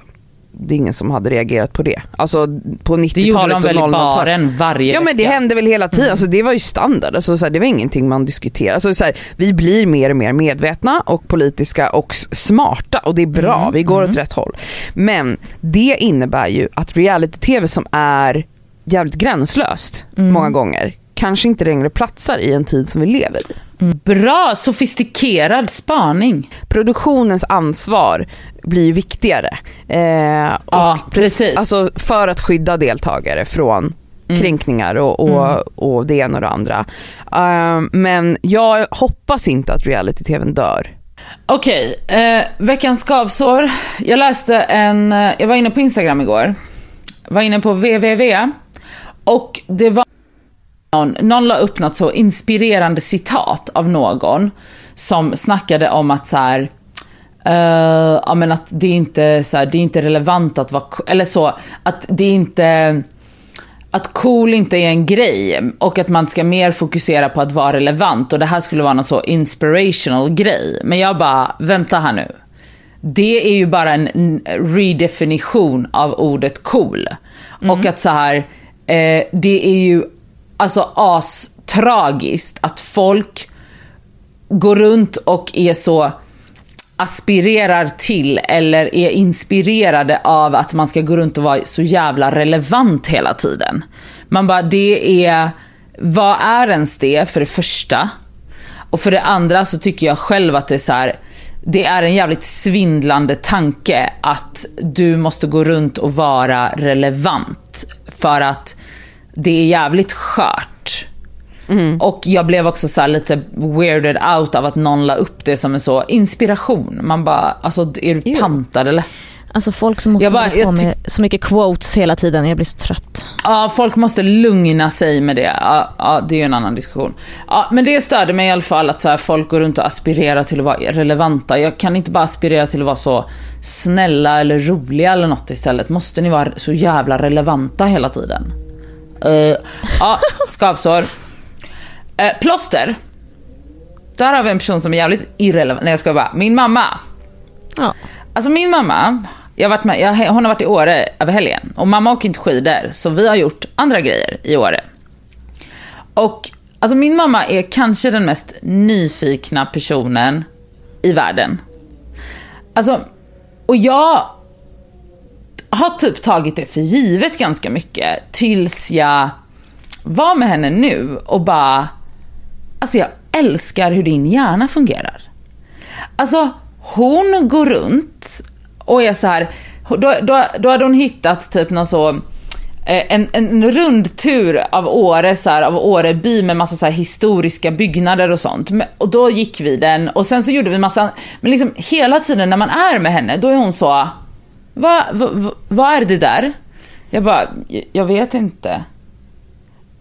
det är ingen som hade reagerat på det. Alltså på 90-talet det gjorde de och väl i 00-talet. baren varje Ja men det vecka? hände väl hela tiden, alltså, det var ju standard. Alltså, så här, det var ingenting man diskuterade. Alltså, så här, vi blir mer och mer medvetna och politiska och smarta och det är bra, vi går åt rätt håll. Men det innebär ju att reality-tv som är jävligt gränslöst många gånger kanske inte längre platsar i en tid som vi lever i. Bra, sofistikerad spaning. Produktionens ansvar blir ju viktigare. Eh, Ja, prec- precis. Alltså för att skydda deltagare från kränkningar och, och, och det ena och det andra. Eh, men jag hoppas inte att reality-tvn dör. Okej, eh, veckans skavsår. Jag läste en, eh, jag var inne på Instagram igår. Var inne på www. Och det var någon, någon la upp något så inspirerande citat av någon som snackade om att så här, eh, ja men att det är inte så här, det är inte relevant att vara, eller så, att det är inte, att cool inte är en grej och att man ska mer fokusera på att vara relevant och det här skulle vara någon så inspirational grej. Men jag bara, vänta här nu. Det är ju bara en redefinition av ordet cool. Och att så här, eh, det är ju alltså astragiskt att folk går runt och är så aspirerar till eller är inspirerade av att man ska gå runt och vara så jävla relevant hela tiden. Man bara, det är, vad är ens det för det första? Och för det andra så tycker jag själv att det är så här, det är en jävligt svindlande tanke att du måste gå runt och vara relevant. För att det är jävligt skört. Och jag blev också så här lite weirded out av att någon la upp det som en så inspiration. Man bara, alltså är du pantad eller? Alltså folk som också Jag bara- på jag ty- med så mycket quotes hela tiden, jag blir så trött. Ja, folk måste lugna sig med det. Ja, ja, det är ju en annan diskussion. Ja, men det störde mig i alla fall att så här, folk går runt och aspirerar till att vara relevanta. Jag kan inte bara aspirera till att vara så snälla eller roliga eller något istället. Måste ni vara så jävla relevanta hela tiden? Uh, ja, skavsår. Uh, plåster. Där har vi en person som är jävligt irrelevant. Nej jag ska bara, min mamma. Ja. Alltså min mamma, jag har varit med, jag, hon har varit i Åre över helgen och mamma åker inte skidor så vi har gjort andra grejer i Åre. Och alltså min mamma är kanske den mest nyfikna personen i världen. Alltså, och jag har typ tagit det för givet ganska mycket tills jag var med henne nu och bara, alltså jag älskar hur din hjärna fungerar. Alltså hon går runt och är så här, då, då, då hade hon hittat typ någon så eh, en, en rundtur av Åre, så här, av Åre by med massa så här historiska byggnader och sånt. Och då gick vi den och sen så gjorde vi massa, men liksom hela tiden när man är med henne, då är hon så, vad va, va, är det där? Jag bara, "Jag- vet inte.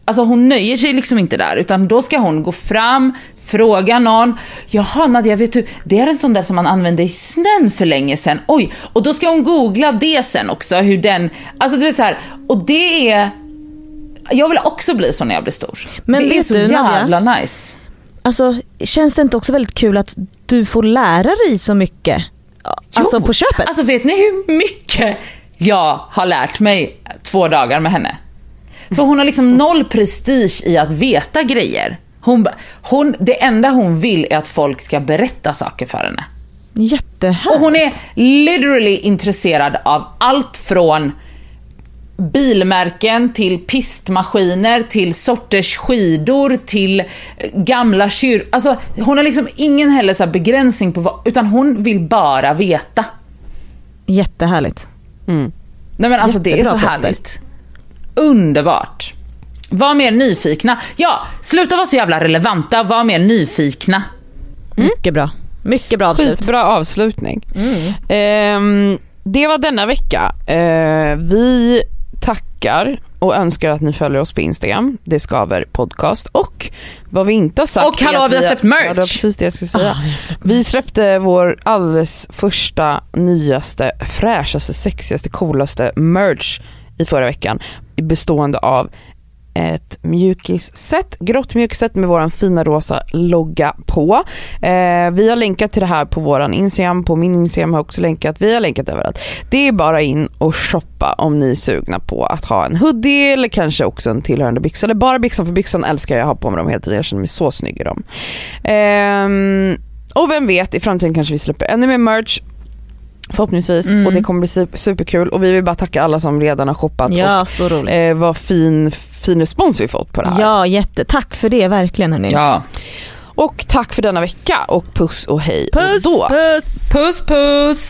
Alltså hon nöjer sig liksom inte där, utan då ska hon gå fram, fråga någon. Jaha Nadja, vet du, det är en sån där som man använde i snön för länge sedan. Oj, och då ska hon googla det sen också, hur den, alltså det är så här, och det är, jag vill också bli så när jag blir stor. Men det är vet så du, jävla nice. Alltså känns det inte också väldigt kul att du får lära dig så mycket? Alltså Jo. på köpet? Alltså vet ni hur mycket jag har lärt mig två dagar med henne? För hon har liksom noll prestige i att veta grejer. Hon, hon, det enda hon vill är att folk ska berätta saker för henne. Jättehärligt. Och hon är literally intresserad av allt från bilmärken till pistmaskiner till sorters skidor till eh, gamla kyr... Alltså hon har liksom ingen heller så här begränsning på vad, utan hon vill bara veta. Jättehärligt. Mm. Nej men alltså det är Jättebra så plåster. härligt. Underbart. Var mer nyfikna. Ja, sluta vara så jävla relevanta, var mer nyfikna. Mycket bra. Mycket bra avslut. Skitbra avslutning. Mm. Ehm, det var denna vecka. Eh, vi tackar och önskar att ni följer oss på Instagram. Det skaver podcast. Och vad vi inte har sagt Och hallå, vi har släppt merch. Ja, det var precis det jag skulle säga. Ah, vi har släppt Vi släppte vår alldeles första, nyaste, fräschaste, sexigaste, coolaste merch i förra veckan. Bestående av ett mjukisset, grått mjukisset med våran fina rosa logga på. Eh, vi har länkat till det här på våran Instagram, på min Instagram har jag också länkat, vi har länkat överallt. Det är bara in och shoppa om ni är sugna på att ha en hoodie eller kanske också en tillhörande byxa. Eller bara byxan, för byxan älskar jag att ha på mig dem hela tiden, jag känner mig så snygg i dem. Ehm, och vem vet, i framtiden kanske vi släpper ännu mer merch. Förhoppningsvis Mm. och det kommer bli super- superkul och vi vill bara tacka alla som redan har shoppat Ja, och eh, vad fin, fin respons vi fått på det här. Ja, jätte. Tack för det verkligen hörni. Ja. Och tack för denna vecka och puss och hej. Puss, och då. puss! Puss puss!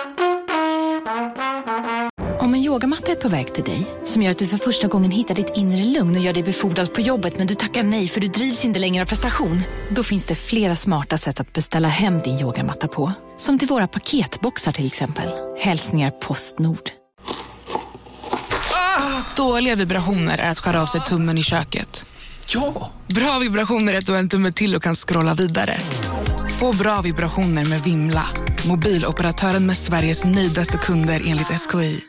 Om en yogamatta är på väg till dig, som gör att du för första gången hittar ditt inre lugn och gör dig befordrad på jobbet men du tackar nej för du drivs inte längre av prestation. Då finns det flera smarta sätt att beställa hem din yogamatta på. Som till våra paketboxar till exempel. Hälsningar Postnord. Dåliga vibrationer är att skära av sig tummen i köket. Ja! Bra vibrationer är att du har en tumme till och kan scrolla vidare. Få bra vibrationer med Vimla. Mobiloperatören med Sveriges nöjdaste kunder enligt SKI.